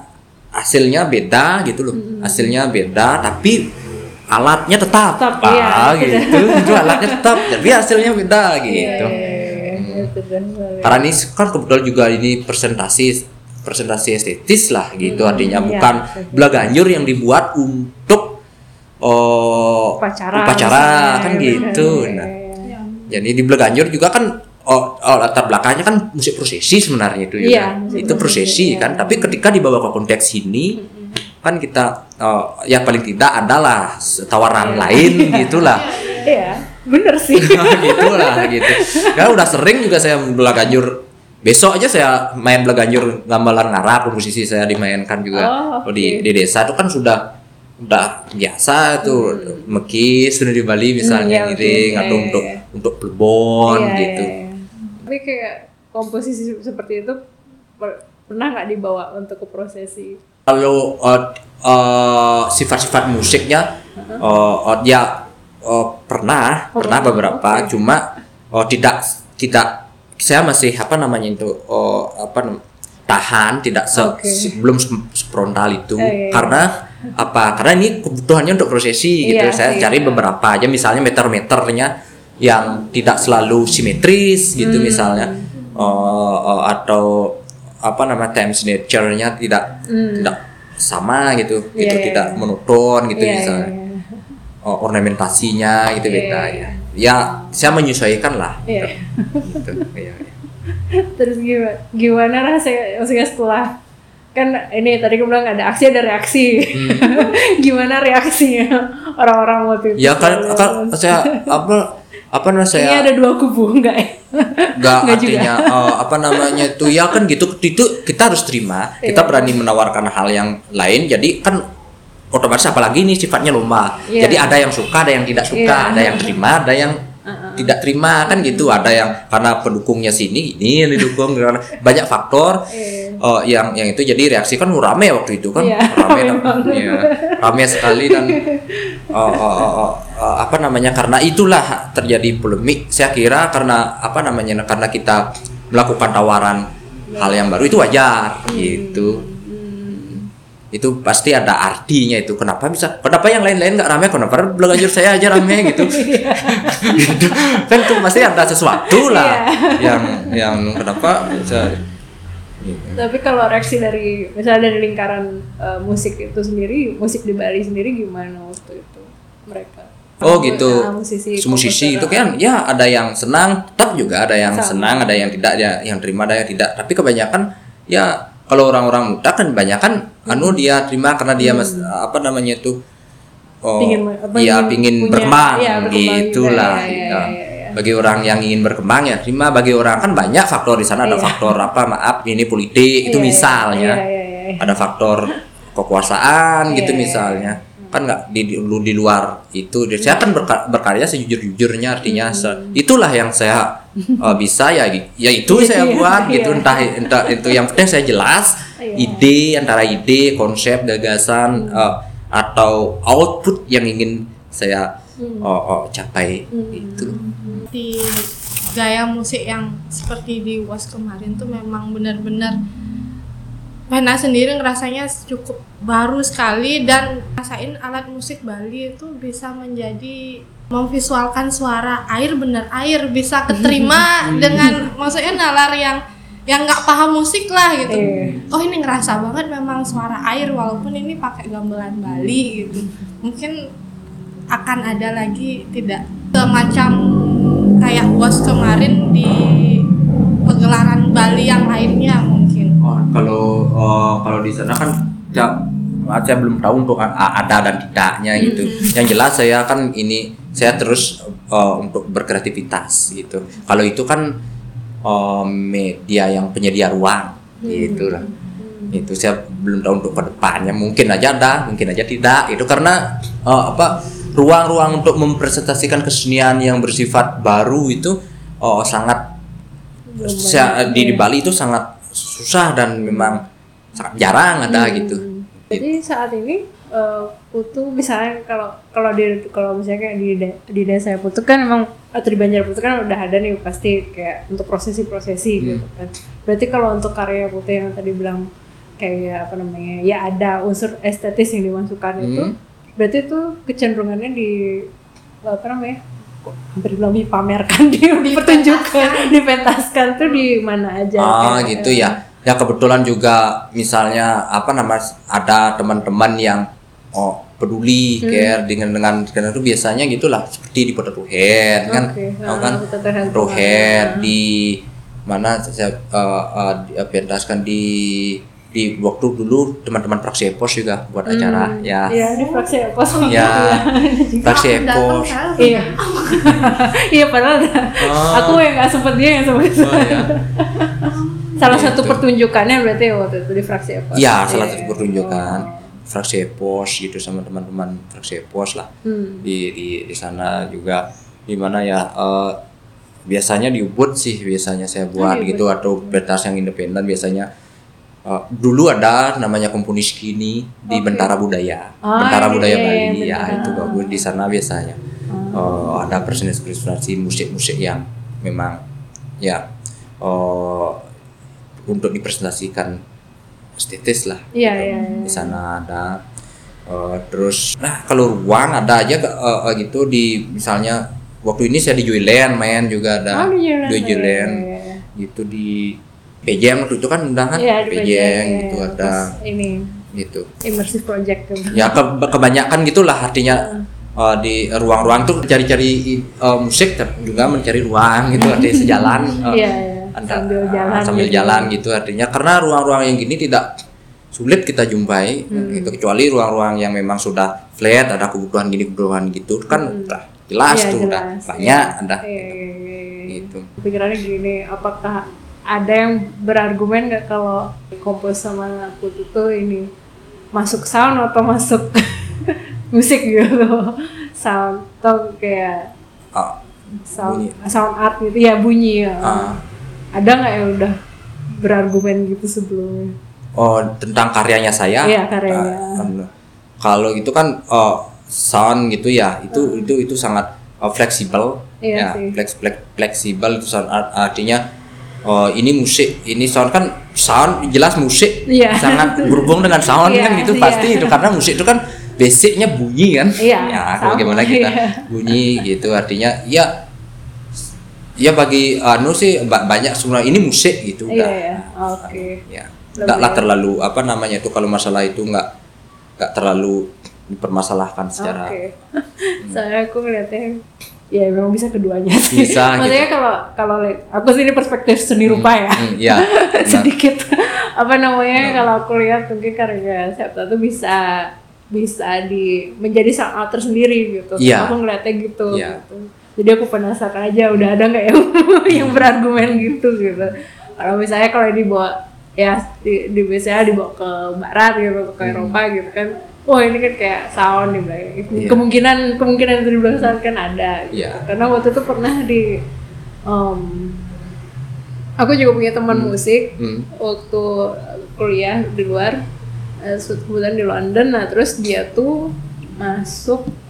S2: hasilnya beda gitu loh hasilnya beda tapi alatnya tetap,
S1: Tetap,
S2: ah,
S1: iya.
S2: gitu itu alatnya tetap tapi hasilnya beda gitu
S1: Iya, iya, iya. Itu dan sebagainya.
S2: karena ini kan kebetulan juga ini presentasi presentasi estetis lah gitu artinya
S1: iya,
S2: bukan
S1: betul.
S2: belaganjur yang dibuat untuk oh
S1: Upacara,
S2: upacara
S1: misalnya,
S2: kan
S1: iya,
S2: gitu
S1: iya,
S2: nah
S1: iya.
S2: jadi di belaganjur juga kan oh, oh, latar belakangnya kan musik prosesi sebenarnya itu juga
S1: Iya,
S2: itu
S1: prosesi, iya.
S2: kan. Tapi ketika dibawa ke konteks ini kan kita oh, ya paling tidak adalah tawaran lain gitulah.
S1: Iya, bener sih.
S2: gitu lah gitu. Ya udah sering juga saya belaganjur besok aja saya main belaganjur gamelan ngarap musisi saya dimainkan juga.
S1: Oh,
S2: Kalau di di desa itu kan sudah udah biasa tuh mekis sudah di Bali misalnya
S1: Hmm, iya,
S2: ngiring
S1: oke,
S2: atau
S1: iya,
S2: untuk
S1: iya.
S2: untuk plebon
S1: Iya,
S2: gitu.
S1: iya, iya. Tapi kayak komposisi seperti itu per- pernah nggak dibawa untuk ke prosesi?
S2: kalau eh, eh, sifat-sifat musiknya eh, eh, ya eh, pernah
S1: Oh,
S2: pernah beberapa
S1: oke.
S2: cuma oh, tidak tidak saya masih apa namanya itu oh, apa tahan tidak se, se- belum frontal itu
S1: Eh, iya, iya.
S2: karena apa karena ini kebutuhannya untuk prosesi gitu
S1: Iya,
S2: saya
S1: iya.
S2: cari beberapa aja misalnya meter-meternya yang tidak selalu simetris gitu
S1: Hmm.
S2: misalnya Oh, oh, atau apa nama time signature-nya tidak
S1: Hmm.
S2: tidak sama gitu
S1: Iya,
S2: itu
S1: iya,
S2: tidak
S1: iya.
S2: monoton gitu
S1: Iya,
S2: misalnya
S1: iya, iya.
S2: Oh, ornamentasinya gitu
S1: Iya,
S2: beda
S1: iya.
S2: ya ya saya menyesuaikan lah
S1: Iya.
S2: gitu iya, iya.
S1: Terus gimana, gimana rasanya maksudnya setelah kan ini tadi aku bilang ada aksi ada reaksi. gimana reaksinya orang-orang waktu itu?
S2: ya kan, kan saya apa apa namanya
S1: Ini
S2: saya
S1: ada dua kubu enggak ya?
S2: nggak
S1: Nggak juga.
S2: artinya eh, apa namanya itu ya kan gitu itu kita harus terima kita
S1: Iya.
S2: berani menawarkan hal yang lain jadi kan otomatis apalagi ini sifatnya lomba
S1: Iya.
S2: jadi ada yang suka ada yang tidak suka
S1: Iya.
S2: ada yang terima ada yang tidak terima kan gitu. Ada yang karena pendukungnya sini ini yang didukung karena banyak faktor. Oh, yang yang itu jadi reaksi kan rame waktu itu kan.
S1: Iya,
S2: rame
S1: rame
S2: ya, rame sekali dan oh, oh, oh, oh, apa namanya karena itulah terjadi polemik saya kira karena apa namanya karena kita melakukan tawaran hal yang baru itu wajar
S1: Hmm.
S2: gitu itu pasti ada artinya itu kenapa bisa kenapa yang lain-lain nggak rame kenapa belajar saya aja rame gitu gitu kan itu pasti ada sesuatu lah
S1: Iya.
S2: yang yang kenapa bisa gitu.
S1: Tapi kalau reaksi dari misalnya dari lingkaran eh, musik itu sendiri, musik di Bali sendiri gimana waktu itu mereka?
S2: Oh gitu.
S1: Musisi,
S2: musisi itu kan ya ada yang senang, tetap juga ada yang
S1: Sama.
S2: senang, ada yang tidak, ada yang terima, ada yang tidak. Tapi kebanyakan ya kalau orang-orang muda kan kebanyakan anu dia terima karena dia mas, apa namanya itu oh
S1: Pingin apa,
S2: ya
S1: ingin
S2: pingin
S1: punya-
S2: berkembang,
S1: berkembang
S2: gitulah.
S1: iya,
S2: ya.
S1: iya, iya.
S2: Bagi orang yang ingin berkembang ya terima. Bagi orang kan banyak faktor di sana ada
S1: Iya.
S2: faktor apa maaf ini politik itu
S1: Iya, iya,
S2: misalnya
S1: iya, iya, iya.
S2: ada faktor kekuasaan gitu misalnya kan nggak di, di di luar itu saya kan berka- berkarya sejujur jujurnya artinya se- itulah yang saya uh, bisa ya ya itu saya
S1: Iya,
S2: buat
S1: iya.
S2: gitu entah entah itu. Yang penting saya jelas
S1: Iya.
S2: ide antara ide konsep gagasan uh, atau output yang ingin saya oh, oh, capai itu.
S3: Di gaya musik yang seperti di was kemarin tuh memang benar-benar Pena sendiri ngerasanya cukup baru sekali dan rasain alat musik Bali itu bisa menjadi memvisualkan suara air bener air bisa keterima dengan maksudnya nalar yang yang nggak paham musik lah gitu.
S1: Iya.
S3: Oh ini ngerasa banget memang suara air walaupun ini pakai gamelan Bali gitu. Mungkin akan ada lagi tidak semacam kayak was kemarin di pegelaran Bali yang lainnya mungkin.
S2: Oh, kalau oh, kalau di sana kan ya, saya belum tahu untuk a- ada dan tidaknya gitu. Yang jelas saya kan ini saya terus eh, untuk berkreativitas gitu. Kalau itu kan eh, media yang penyedia ruang gitu lah. Itu saya belum tahu untuk ke depannya mungkin aja ada, mungkin aja tidak. Itu karena eh, apa ruang-ruang untuk mempresentasikan kesenian yang bersifat baru itu oh, sangat
S1: Belum
S2: Sa-
S1: banyak,
S2: di, di
S1: iya.
S2: Bali itu sangat susah dan memang sangat jarang ada gitu.
S1: Jadi saat ini eh, Putu misalnya kalau kalau di kalau misalnya kayak di di desa Putu kan emang atau di Banjar Putu kan udah ada nih pasti kayak untuk prosesi-prosesi gitu kan. Berarti kalau untuk karya Putu yang tadi bilang kayak apa namanya ya ada unsur estetis yang dimasukkan itu
S2: Hmm.
S1: berarti itu kecenderungannya di apa namanya hampir bilang dipamerkan dipertunjukkan dipentaskan tuh di mana aja
S2: Ah
S1: kayak,
S2: gitu ya. Ya kebetulan juga misalnya apa nama ada teman-teman yang oh peduli
S1: Hmm.
S2: care dengan dengan dengan itu biasanya gitulah seperti di kan,
S1: Oke,
S2: tahu
S1: ah,
S2: kan
S1: Kota Tuhen.
S2: Tuhen
S1: Ah.
S2: di mana saya uh, uh, di- pentaskan di di waktu dulu teman-teman praksi Epos juga buat acara ya
S1: Iya, di fraksi pos.
S2: ya praksi
S3: Aku datang
S2: Epos
S3: kan.
S1: Iya. iya padahal
S2: Oh.
S1: aku yang nggak sempet dia yang sempet.
S2: Oh, ya.
S1: Salah satu
S2: Gitu.
S1: pertunjukannya berarti waktu itu di fraksi apa?
S2: Ya, salah satu pertunjukan. Fraksi Epos gitu sama teman-teman fraksi Epos lah.
S1: Hmm.
S2: di di di sana juga. Di mana ya eh, biasanya di Ubud sih biasanya saya buat
S1: di
S2: gitu atau pentas yang independen biasanya. Eh, dulu ada namanya komponis kini di
S1: Oke.
S2: Bentara Budaya.
S1: Ah,
S2: Bentara
S1: iya,
S2: Budaya
S1: iya,
S2: Bali
S1: iya,
S2: ya itu bagus di sana biasanya. Eh, ada presentasi-presentasi musik-musik yang memang ya eh, untuk dipresentasikan estetis lah
S1: Iya,
S2: gitu.
S1: iya, iya.
S2: di sana ada Eh, terus nah kalau ruang ada aja eh, gitu di misalnya waktu ini saya di Joyland main juga ada
S1: Oh, di
S2: di
S1: iya,
S2: Joyland
S1: iya, iya.
S2: gitu di PJM waktu itu kan udah kan
S1: Iya, di
S2: PJM
S1: PJM,
S2: gitu
S1: iya.
S2: ada
S1: Terus ini
S2: gitu
S1: immersive project
S2: ya ke- kebanyakan gitulah artinya eh, di ruang-ruang tuh cari-cari eh, musik tapi juga mencari ruang gitu artinya sejalan eh,
S1: Iya, iya.
S2: Anda-
S1: Sambil
S2: ah,
S1: jalan
S2: sambil
S1: gitu.
S2: jalan gitu artinya karena ruang-ruang yang gini tidak sulit kita jumpai
S1: Hmm.
S2: gitu kecuali ruang-ruang yang memang sudah flat ada kebutuhan gini kebutuhan gitu kan
S1: Hmm.
S2: lah, jelas
S1: Iya,
S2: tuh udah
S1: jelas.
S2: banyak
S1: Iya.
S2: ada
S1: Iya, iya, iya, iya.
S2: gitu
S1: pikirannya gini apakah ada yang berargumen nggak kalau kompos sama Put itu ini masuk sound atau masuk musik gitu sound atau kayak
S2: Ah,
S1: sound
S2: Bunyi.
S1: sound art gitu ya bunyi ya.
S2: Ah.
S1: Ada nggak yang udah berargumen gitu sebelumnya
S2: oh tentang karyanya saya
S1: Iya, karyanya.
S2: Kan, kalau itu kan oh, sound gitu ya itu itu itu sangat oh, fleksibel
S1: Iya
S2: ya
S1: sih.
S2: fleks, fleks- fleksibel itu sound art artinya oh ini musik ini sound kan sound jelas musik
S1: Iya.
S2: sangat berhubung dengan sound
S1: Iya,
S2: kan itu
S1: iya.
S2: pasti itu karena musik itu kan basicnya bunyi kan
S1: Iya,
S2: ya bagaimana kita
S1: iya.
S2: bunyi gitu artinya ya ya bagi anu sih ba- banyak sebenarnya ini musik gitu
S1: iya
S2: udah
S1: ya oke
S2: ya
S1: Lebih-
S2: nggak lah terlalu apa namanya itu kalau masalah itu nggak nggak terlalu dipermasalahkan secara
S1: Oke. Soalnya aku ngeliatnya ya memang bisa keduanya sih.
S2: Bisa,
S1: Maksudnya
S2: gitu.
S1: kalau kalau aku sih ini perspektif seni rupa ya.
S2: Hmm, iya benar.
S1: Sedikit apa namanya kalau aku lihat mungkin karya Septa tuh bisa bisa di menjadi art tersendiri gitu.
S2: Iya.
S1: Aku ngeliatnya gitu.
S2: Iya.
S1: gitu. Jadi aku penasaran aja udah ada nggak yang yang berargumen gitu gitu. Kalau misalnya kalau dibawa ya di, di biasanya dibawa ke barat gitu ke
S2: Hmm.
S1: Eropa gitu kan. Wah ini kan kayak sound di belakang.
S2: Iya.
S1: Kemungkinan kemungkinan itu di belakang sound kan ada. Gitu.
S2: Iya.
S1: Karena waktu itu pernah di em, aku juga punya teman musik
S2: Hmm.
S1: waktu kuliah di luar eh, kebetulan di London nah terus dia tuh masuk eh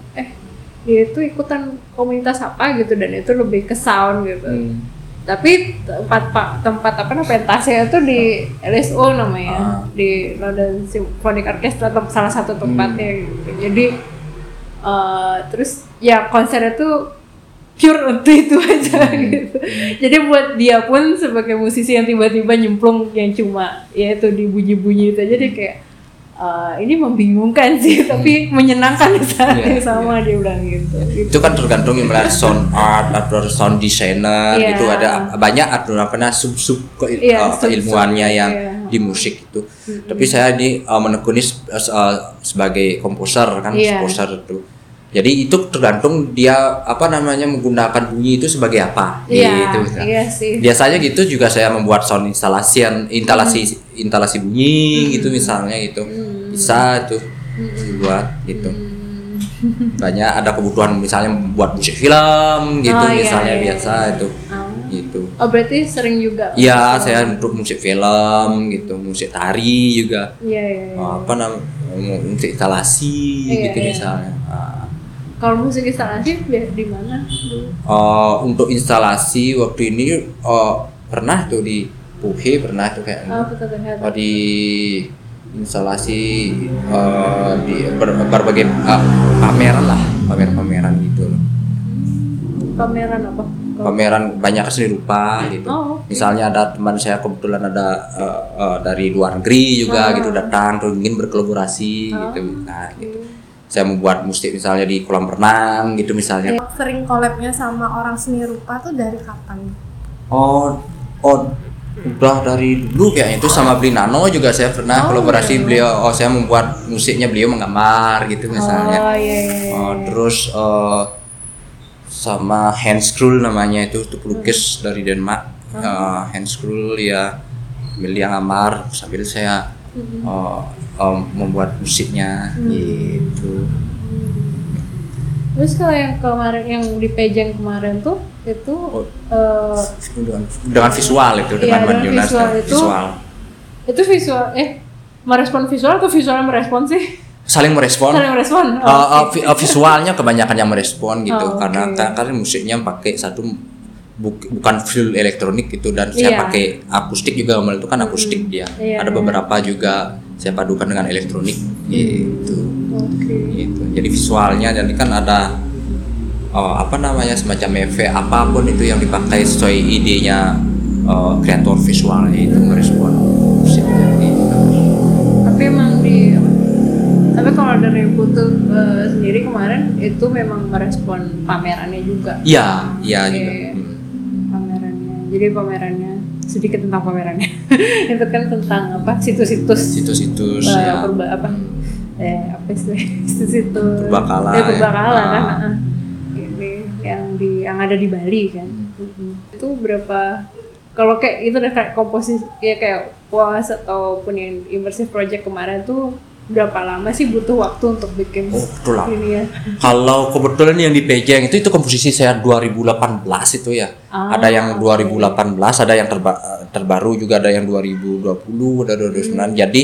S1: dia itu ikutan komunitas apa gitu dan itu lebih ke sound gitu.
S2: Hmm.
S1: tapi tempat pak tempat apa namanya pentasnya itu di LSO namanya
S2: Ah.
S1: di London Symphonic Orchestra salah satu tempatnya gitu. Jadi eh, terus ya konsernya tuh pure untuk itu aja gitu. Jadi buat dia pun sebagai musisi yang tiba-tiba nyemplung yang cuma ya itu di bunyi-bunyi itu aja dia kayak eh, ini membingungkan sih tapi menyenangkan di saat
S2: Iya,
S1: yang sama dia bilang gitu.
S2: Itu kan tergantung misalnya sound art atau sound designer
S1: Iya.
S2: itu ada banyak atau apa sub sub ke,
S1: Iya,
S2: uh,
S1: sub-sub,
S2: keilmuannya yang
S1: iya.
S2: di musik itu. Tapi saya ini uh, menekuni uh, sebagai komposer kan
S1: Iya.
S2: komposer itu jadi itu tergantung dia apa namanya menggunakan bunyi itu sebagai apa
S1: iya
S2: gitu
S1: iya sih
S2: biasanya gitu juga saya membuat sound instalasi instalasi instalasi bunyi gitu misalnya gitu bisa tuh buat gitu banyak ada kebutuhan misalnya buat musik film gitu
S1: Oh, iya,
S2: misalnya
S1: iya,
S2: biasa itu
S1: Oh.
S2: gitu
S1: Oh berarti sering juga?
S2: Iya, saya untuk musik film gitu, musik tari juga.
S1: Iya iya. iya.
S2: apa namanya musik instalasi
S1: Iya,
S2: gitu
S1: iya.
S2: misalnya. Ah.
S1: Kalau musik instalasi di, di mana? dulu?
S2: Eh, untuk instalasi waktu ini eh, pernah tuh di Puhe pernah tuh kayak
S1: Oh
S2: oh, di instalasi eh, di ber- berbagai eh, pameran lah pameran-pameran gitu loh.
S1: Pameran apa?
S2: Pameran banyak seni rupa gitu
S1: Oh, oke.
S2: misalnya ada teman saya kebetulan ada eh, eh, dari luar negeri juga
S1: Ah.
S2: gitu datang tuh ingin berkolaborasi
S1: Oh,
S2: gitu nah gitu. Saya membuat musik misalnya di kolam renang gitu misalnya
S3: Sering collabnya sama orang seni rupa tuh dari kapan?
S2: Oh, oh, udah dari dulu kayaknya itu sama Blinano juga saya pernah
S1: Oh,
S2: kolaborasi
S1: iya.
S2: beliau. Oh, saya membuat musiknya beliau menggambar gitu misalnya.
S1: Oh iya iya. iya.
S2: Oh, terus eh, sama Handscroll namanya itu itu pelukis dari Denmark. Eh, Handscroll ya beliau ngamar sambil saya eh, eh, membuat musiknya gitu.
S1: Terus kalau yang kemarin yang di Pejang kemarin tuh itu
S2: Oh.
S1: eh,
S2: Dengan, dengan visual itu
S1: Iya,
S2: dengan
S1: dengan
S2: Jonas,
S1: visual itu-
S2: visual.
S1: itu visual eh merespon visual atau visualnya merespon sih?
S2: saling merespon
S1: Saling merespon. Oh,
S2: Uh, uh,
S1: oke.
S2: vi- uh, visualnya kebanyakan yang merespon gitu
S1: Oh,
S2: karena ka- karena musiknya pakai satu bukan full elektronik gitu dan saya
S1: Iya.
S2: pakai akustik juga Mel itu kan akustik dia
S1: Iya,
S2: ada
S1: iya.
S2: beberapa juga saya padukan dengan elektronik gitu
S1: Oke.
S2: gitu jadi visualnya jadi kan ada uh, apa namanya semacam efek apa pun itu yang dipakai sesuai idenya uh, kreator visualnya itu merespon musiknya gitu.
S1: Tapi emang di tapi kalau dari Putu eh, sendiri kemarin itu memang merespon pamerannya juga.
S2: iya iya
S1: Oke.
S2: juga Hmm.
S1: Jadi pamerannya sedikit tentang pamerannya itu kan tentang apa situs-situs
S2: situs-situs
S1: eh,
S2: ya
S1: purba- apa eh apa sih situs-situs
S2: Purbakala,
S1: ya, purbakala
S2: ya.
S1: kan
S2: Ah.
S1: ah. ini yang di yang ada di Bali kan. Mm-mm. Itu berapa kalau kayak itu deh kayak komposisi ya kayak puas ataupun yang immersive project kemarin tuh berapa lama sih butuh waktu untuk bikin
S2: Oh, betul lah.
S1: ini ya?
S2: Kalau kebetulan yang di Pejeng itu itu komposisi saya 2018 itu ya.
S1: Ah,
S2: ada yang 2018, ada yang terba- terbaru juga ada yang 2020, ada 2019.
S1: Hmm.
S2: Jadi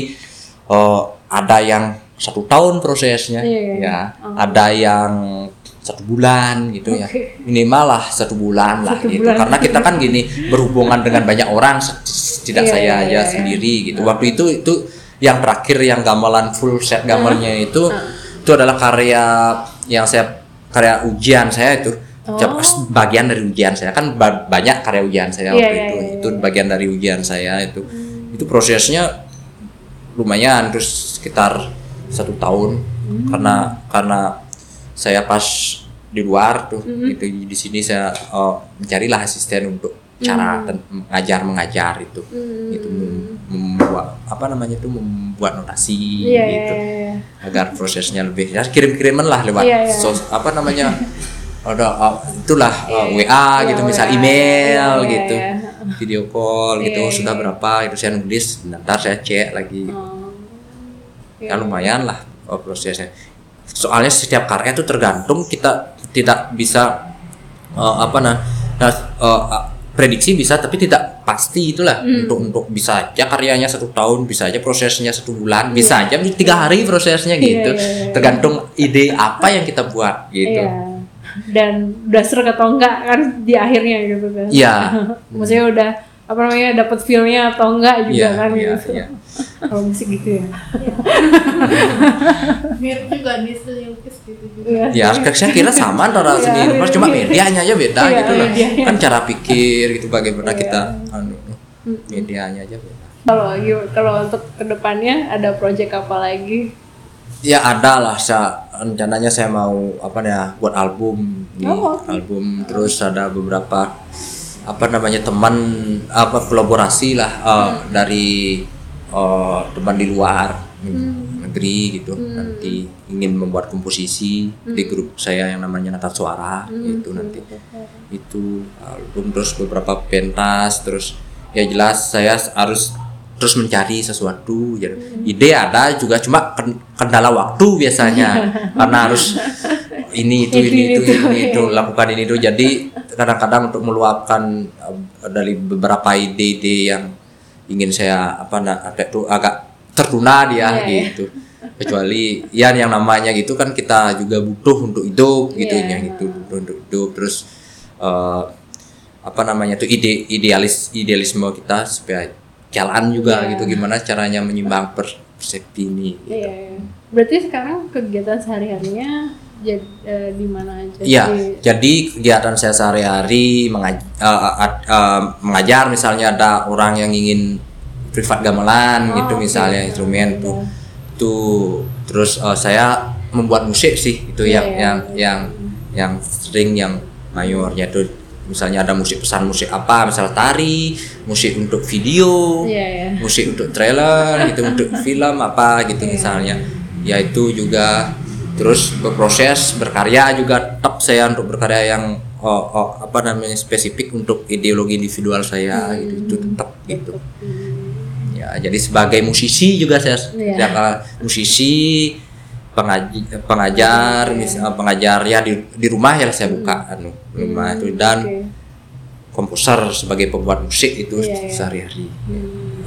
S2: eh, ada yang satu tahun prosesnya,
S1: Iya, iya,
S2: ya. Ada yang satu bulan gitu ya.
S1: Oke.
S2: Minimal lah satu bulan lah
S1: Satu
S2: gitu.
S1: bulan.
S2: Karena kita kan gini berhubungan dengan banyak orang, tidak
S1: Iya,
S2: saya
S1: iya,
S2: aja
S1: iya, iya.
S2: sendiri gitu. Waktu itu itu yang terakhir yang gamelan full set gamelnya itu itu adalah karya yang saya karya ujian saya itu.
S1: Oh.
S2: bagian dari ujian saya. Kan ba- banyak karya ujian saya
S1: Iya,
S2: waktu
S1: iya,
S2: itu.
S1: iya,
S2: itu bagian dari ujian saya itu. Itu prosesnya lumayan terus sekitar satu tahun.
S1: Hmm.
S2: karena karena saya pas di luar tuh
S1: Hmm.
S2: gitu. Di sini saya eh, mencarilah asisten untuk cara ten- mengajar mengajar itu
S1: Hmm.
S2: itu mem- membuat apa namanya itu membuat notasi
S1: Iya, iya,
S2: gitu
S1: iya, iya.
S2: agar prosesnya lebih ya kirim-kiriman lah lewat
S1: Iya, iya.
S2: sos- apa namanya ada uh, itulah uh,
S1: Iya,
S2: WA
S1: iya,
S2: gitu misal
S1: WA,
S2: email
S1: iya,
S2: gitu
S1: iya.
S2: video call gitu
S1: Iya,
S2: oh, sudah berapa itu saya nulis ntar saya cek lagi
S1: Oh.
S2: ya lumayan lah oh, prosesnya soalnya setiap karya itu tergantung kita tidak bisa uh, apa nah, nah, uh, prediksi bisa tapi tidak pasti itulah
S1: Hmm.
S2: untuk untuk bisa aja karyanya satu tahun bisa aja prosesnya satu bulan bisa aja tiga hari prosesnya
S1: Iya,
S2: gitu
S1: iya, iya.
S2: tergantung ide apa yang kita buat gitu
S1: Iya. Dan udah serak atau enggak kan di akhirnya gitu kan.
S2: Iya.
S1: Maksudnya udah apa namanya dapat feel-nya atau enggak juga
S2: Iya,
S1: kan
S2: iya,
S1: gitu.
S2: iya.
S1: Kalau musik gitu ya.
S3: mirip juga di seni lukis gitu juga
S1: Iya.
S2: Ya, saya kira sama antara
S1: Iya,
S2: seni lukis, cuma
S1: iya.
S2: medianya aja beda
S1: Iya,
S2: gitu lah.
S1: medianya.
S2: Kan cara pikir gitu bagaimana
S1: Iya.
S2: kita anu, medianya aja beda.
S1: Kalau kalau untuk ke depannya ada project apa lagi?
S2: Ya ada lah, saya rencananya saya mau apa ya buat album, nih,
S1: Oh, oke.
S2: album terus ada beberapa apa namanya teman apa kolaborasi lah eh,
S1: Hmm.
S2: dari eh, teman di luar
S1: Hmm.
S2: negeri gitu nanti ingin membuat komposisi di
S1: Hmm.
S2: grup saya yang namanya Natal Suara itu nanti itu album terus beberapa pentas terus ya jelas saya harus terus mencari sesuatu ya ide ada juga cuma ken- kendala waktu biasanya karena harus ini itu
S1: Itu,
S2: ini itu
S1: itu,
S2: ini itu
S1: iya.
S2: lakukan ini itu jadi kadang-kadang untuk meluapkan uh, dari beberapa ide-ide yang ingin saya apa agak tuh agak tertunda dia
S1: Iya, iya.
S2: gitu kecuali ya yang namanya gitu kan kita juga butuh untuk hidup gitu
S1: Iya.
S2: ya gitu butuh untuk hidup terus eh, apa namanya tuh ide idealis idealisme kita supaya jalan juga
S1: Iya.
S2: gitu gimana caranya menyimbang persepsi ini gitu.
S1: Iya, iya. Berarti sekarang kegiatan sehari-harinya jadi eh, di mana aja?
S2: Iya,
S1: Di-
S2: jadi kegiatan saya sehari-hari mengaj- eh, eh, eh, mengajar misalnya ada orang yang ingin privat gamelan
S1: Oh,
S2: gitu misalnya instrumen
S1: Iya.
S2: tuh tuh terus eh, saya membuat musik sih itu
S1: Iya,
S2: yang
S1: iya,
S2: yang
S1: iya.
S2: yang yang sering yang mayornya tuh misalnya ada musik pesan musik apa misal tari musik untuk video
S1: Iya, iya.
S2: musik untuk trailer gitu untuk film apa gitu misalnya. Ya itu juga. Terus berproses berkarya juga tetap saya untuk berkarya yang oh, oh, apa namanya spesifik untuk ideologi individual saya gitu itu tetap gitu. Ya jadi sebagai musisi juga saya
S1: Iya.
S2: ya, musisi pengaji, pengajar mis- uh, pengajar ya di, di rumah ya saya buka anu rumah itu dan
S1: Oke.
S2: komposer sebagai pembuat musik itu
S1: Iya, iya.
S2: sehari-hari
S1: Hmm.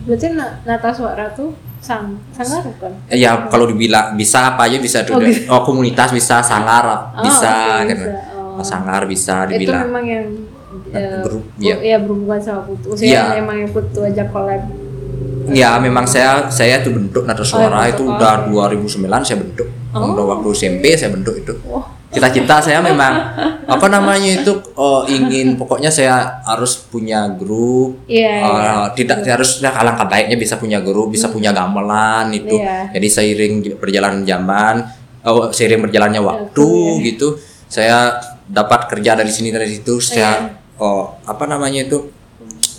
S1: Berarti na- nata suara tuh sang sanggar bukan?
S2: ya kalau dibilang bisa apa aja bisa
S1: Oh, bisa.
S2: oh komunitas bisa sangar
S1: Oh,
S2: bisa
S1: oke,
S2: kan
S1: bisa. Oh.
S2: sangar bisa
S1: Itu
S2: dibilang
S1: memang yang eh,
S2: Grup, iya.
S1: ya berhubungan sama putu.
S2: Iya.
S1: emang yang putu aja collab.
S2: Ya memang saya saya tuh bentuk nada suara
S1: bentuk,
S2: itu
S1: oh.
S2: udah 2009 saya bentuk
S1: Oh.
S2: udah waktu SMP saya bentuk itu
S1: Oh.
S2: cita-cita saya memang apa namanya itu oh, ingin pokoknya saya harus punya grup
S1: Iya,
S2: eh,
S1: iya.
S2: tidak harusnya alangkah baiknya bisa punya grup bisa punya gamelan itu
S1: Iya.
S2: jadi seiring berjalan zaman oh, seiring berjalannya waktu
S1: Waktu,
S2: gitu saya dapat kerja dari sini dari situ saya oh apa namanya itu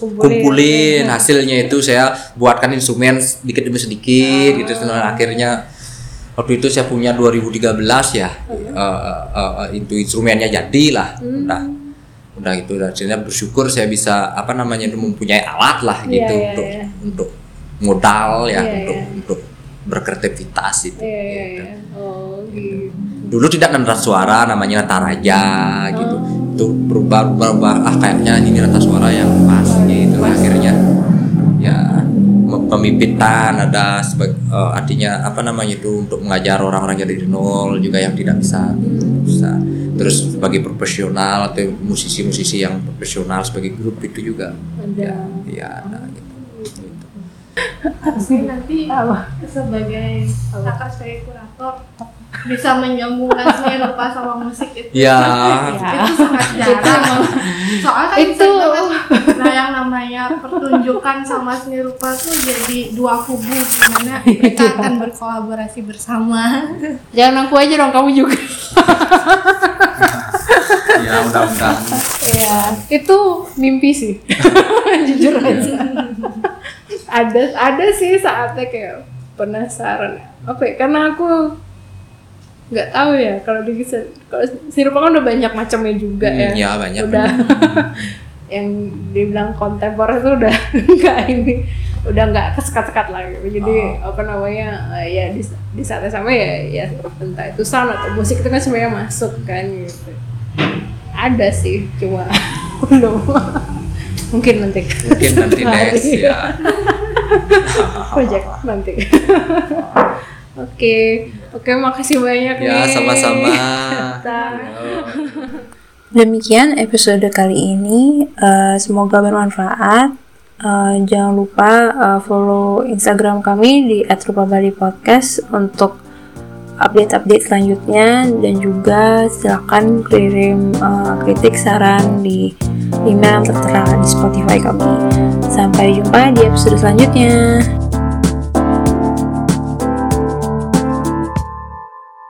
S2: kumpulin hasilnya itu saya buatkan instrumen sedikit demi sedikit gitu
S1: Ah.
S2: Terus akhirnya waktu itu saya punya 2013 ya eh, eh, eh, itu instrumennya jadi lah udah udah gitu dan akhirnya bersyukur saya bisa apa namanya itu mempunyai alat lah
S1: Iya,
S2: gitu
S1: iya,
S2: untuk
S1: iya.
S2: untuk modal ya
S1: Iya,
S2: untuk
S1: iya.
S2: untuk berkreativitas itu
S1: Iya iya iya. Oh gitu.
S2: Dulu tidak nata suara namanya nata raja gitu. Itu berubah berubah berubah. Ah kayaknya ini nata suara yang pas gitu. Akhirnya ya pemimpinan ada sebagai artinya apa namanya itu untuk mengajar orang-orang yang dari nol juga yang tidak bisa bisa. Terus sebagai profesional atau musisi-musisi yang profesional sebagai grup itu juga
S1: Ada.
S2: ya ada gitu, Gitu.
S3: Nanti sebagai kakak sebagai kurator bisa menyambungkan seni rupa sama musik itu
S2: ya
S3: itu sangat jarang soalnya kan
S1: Itu-
S3: itu nah yang namanya pertunjukan sama seni rupa tuh jadi dua kubu gimana mereka akan berkolaborasi bersama
S1: Jangan aku aja dong, kamu juga.
S2: ya mudah-mudahan
S1: Iya, itu mimpi sih. Jujur aja. ada ada sih saatnya kayak penasaran. Apa ya? Karena aku nggak tahu ya kalau di kalau sirup kan udah banyak macamnya juga ya.
S2: Hmm, ya, banyak.
S1: Udah yang dibilang kontemporer itu udah nggak ini udah nggak kesekat-sekat lagi jadi
S2: Oh.
S1: apa namanya ya di, di saat yang sama ya ya entah itu sound atau musik itu kan sebenarnya masuk kan gitu. Ada sih cuma belum. Mungkin nanti.
S2: Mungkin nanti next ya.
S1: Project nanti oke oke makasih banyak
S2: ya
S1: nih
S2: sama-sama
S4: Demikian episode kali ini. Eh, semoga bermanfaat. Eh, jangan lupa eh, follow Instagram kami di @rupabali_podcast untuk update-update selanjutnya dan juga silakan kirim eh, kritik saran di email yang tertera di Spotify kami. Sampai jumpa di episode selanjutnya.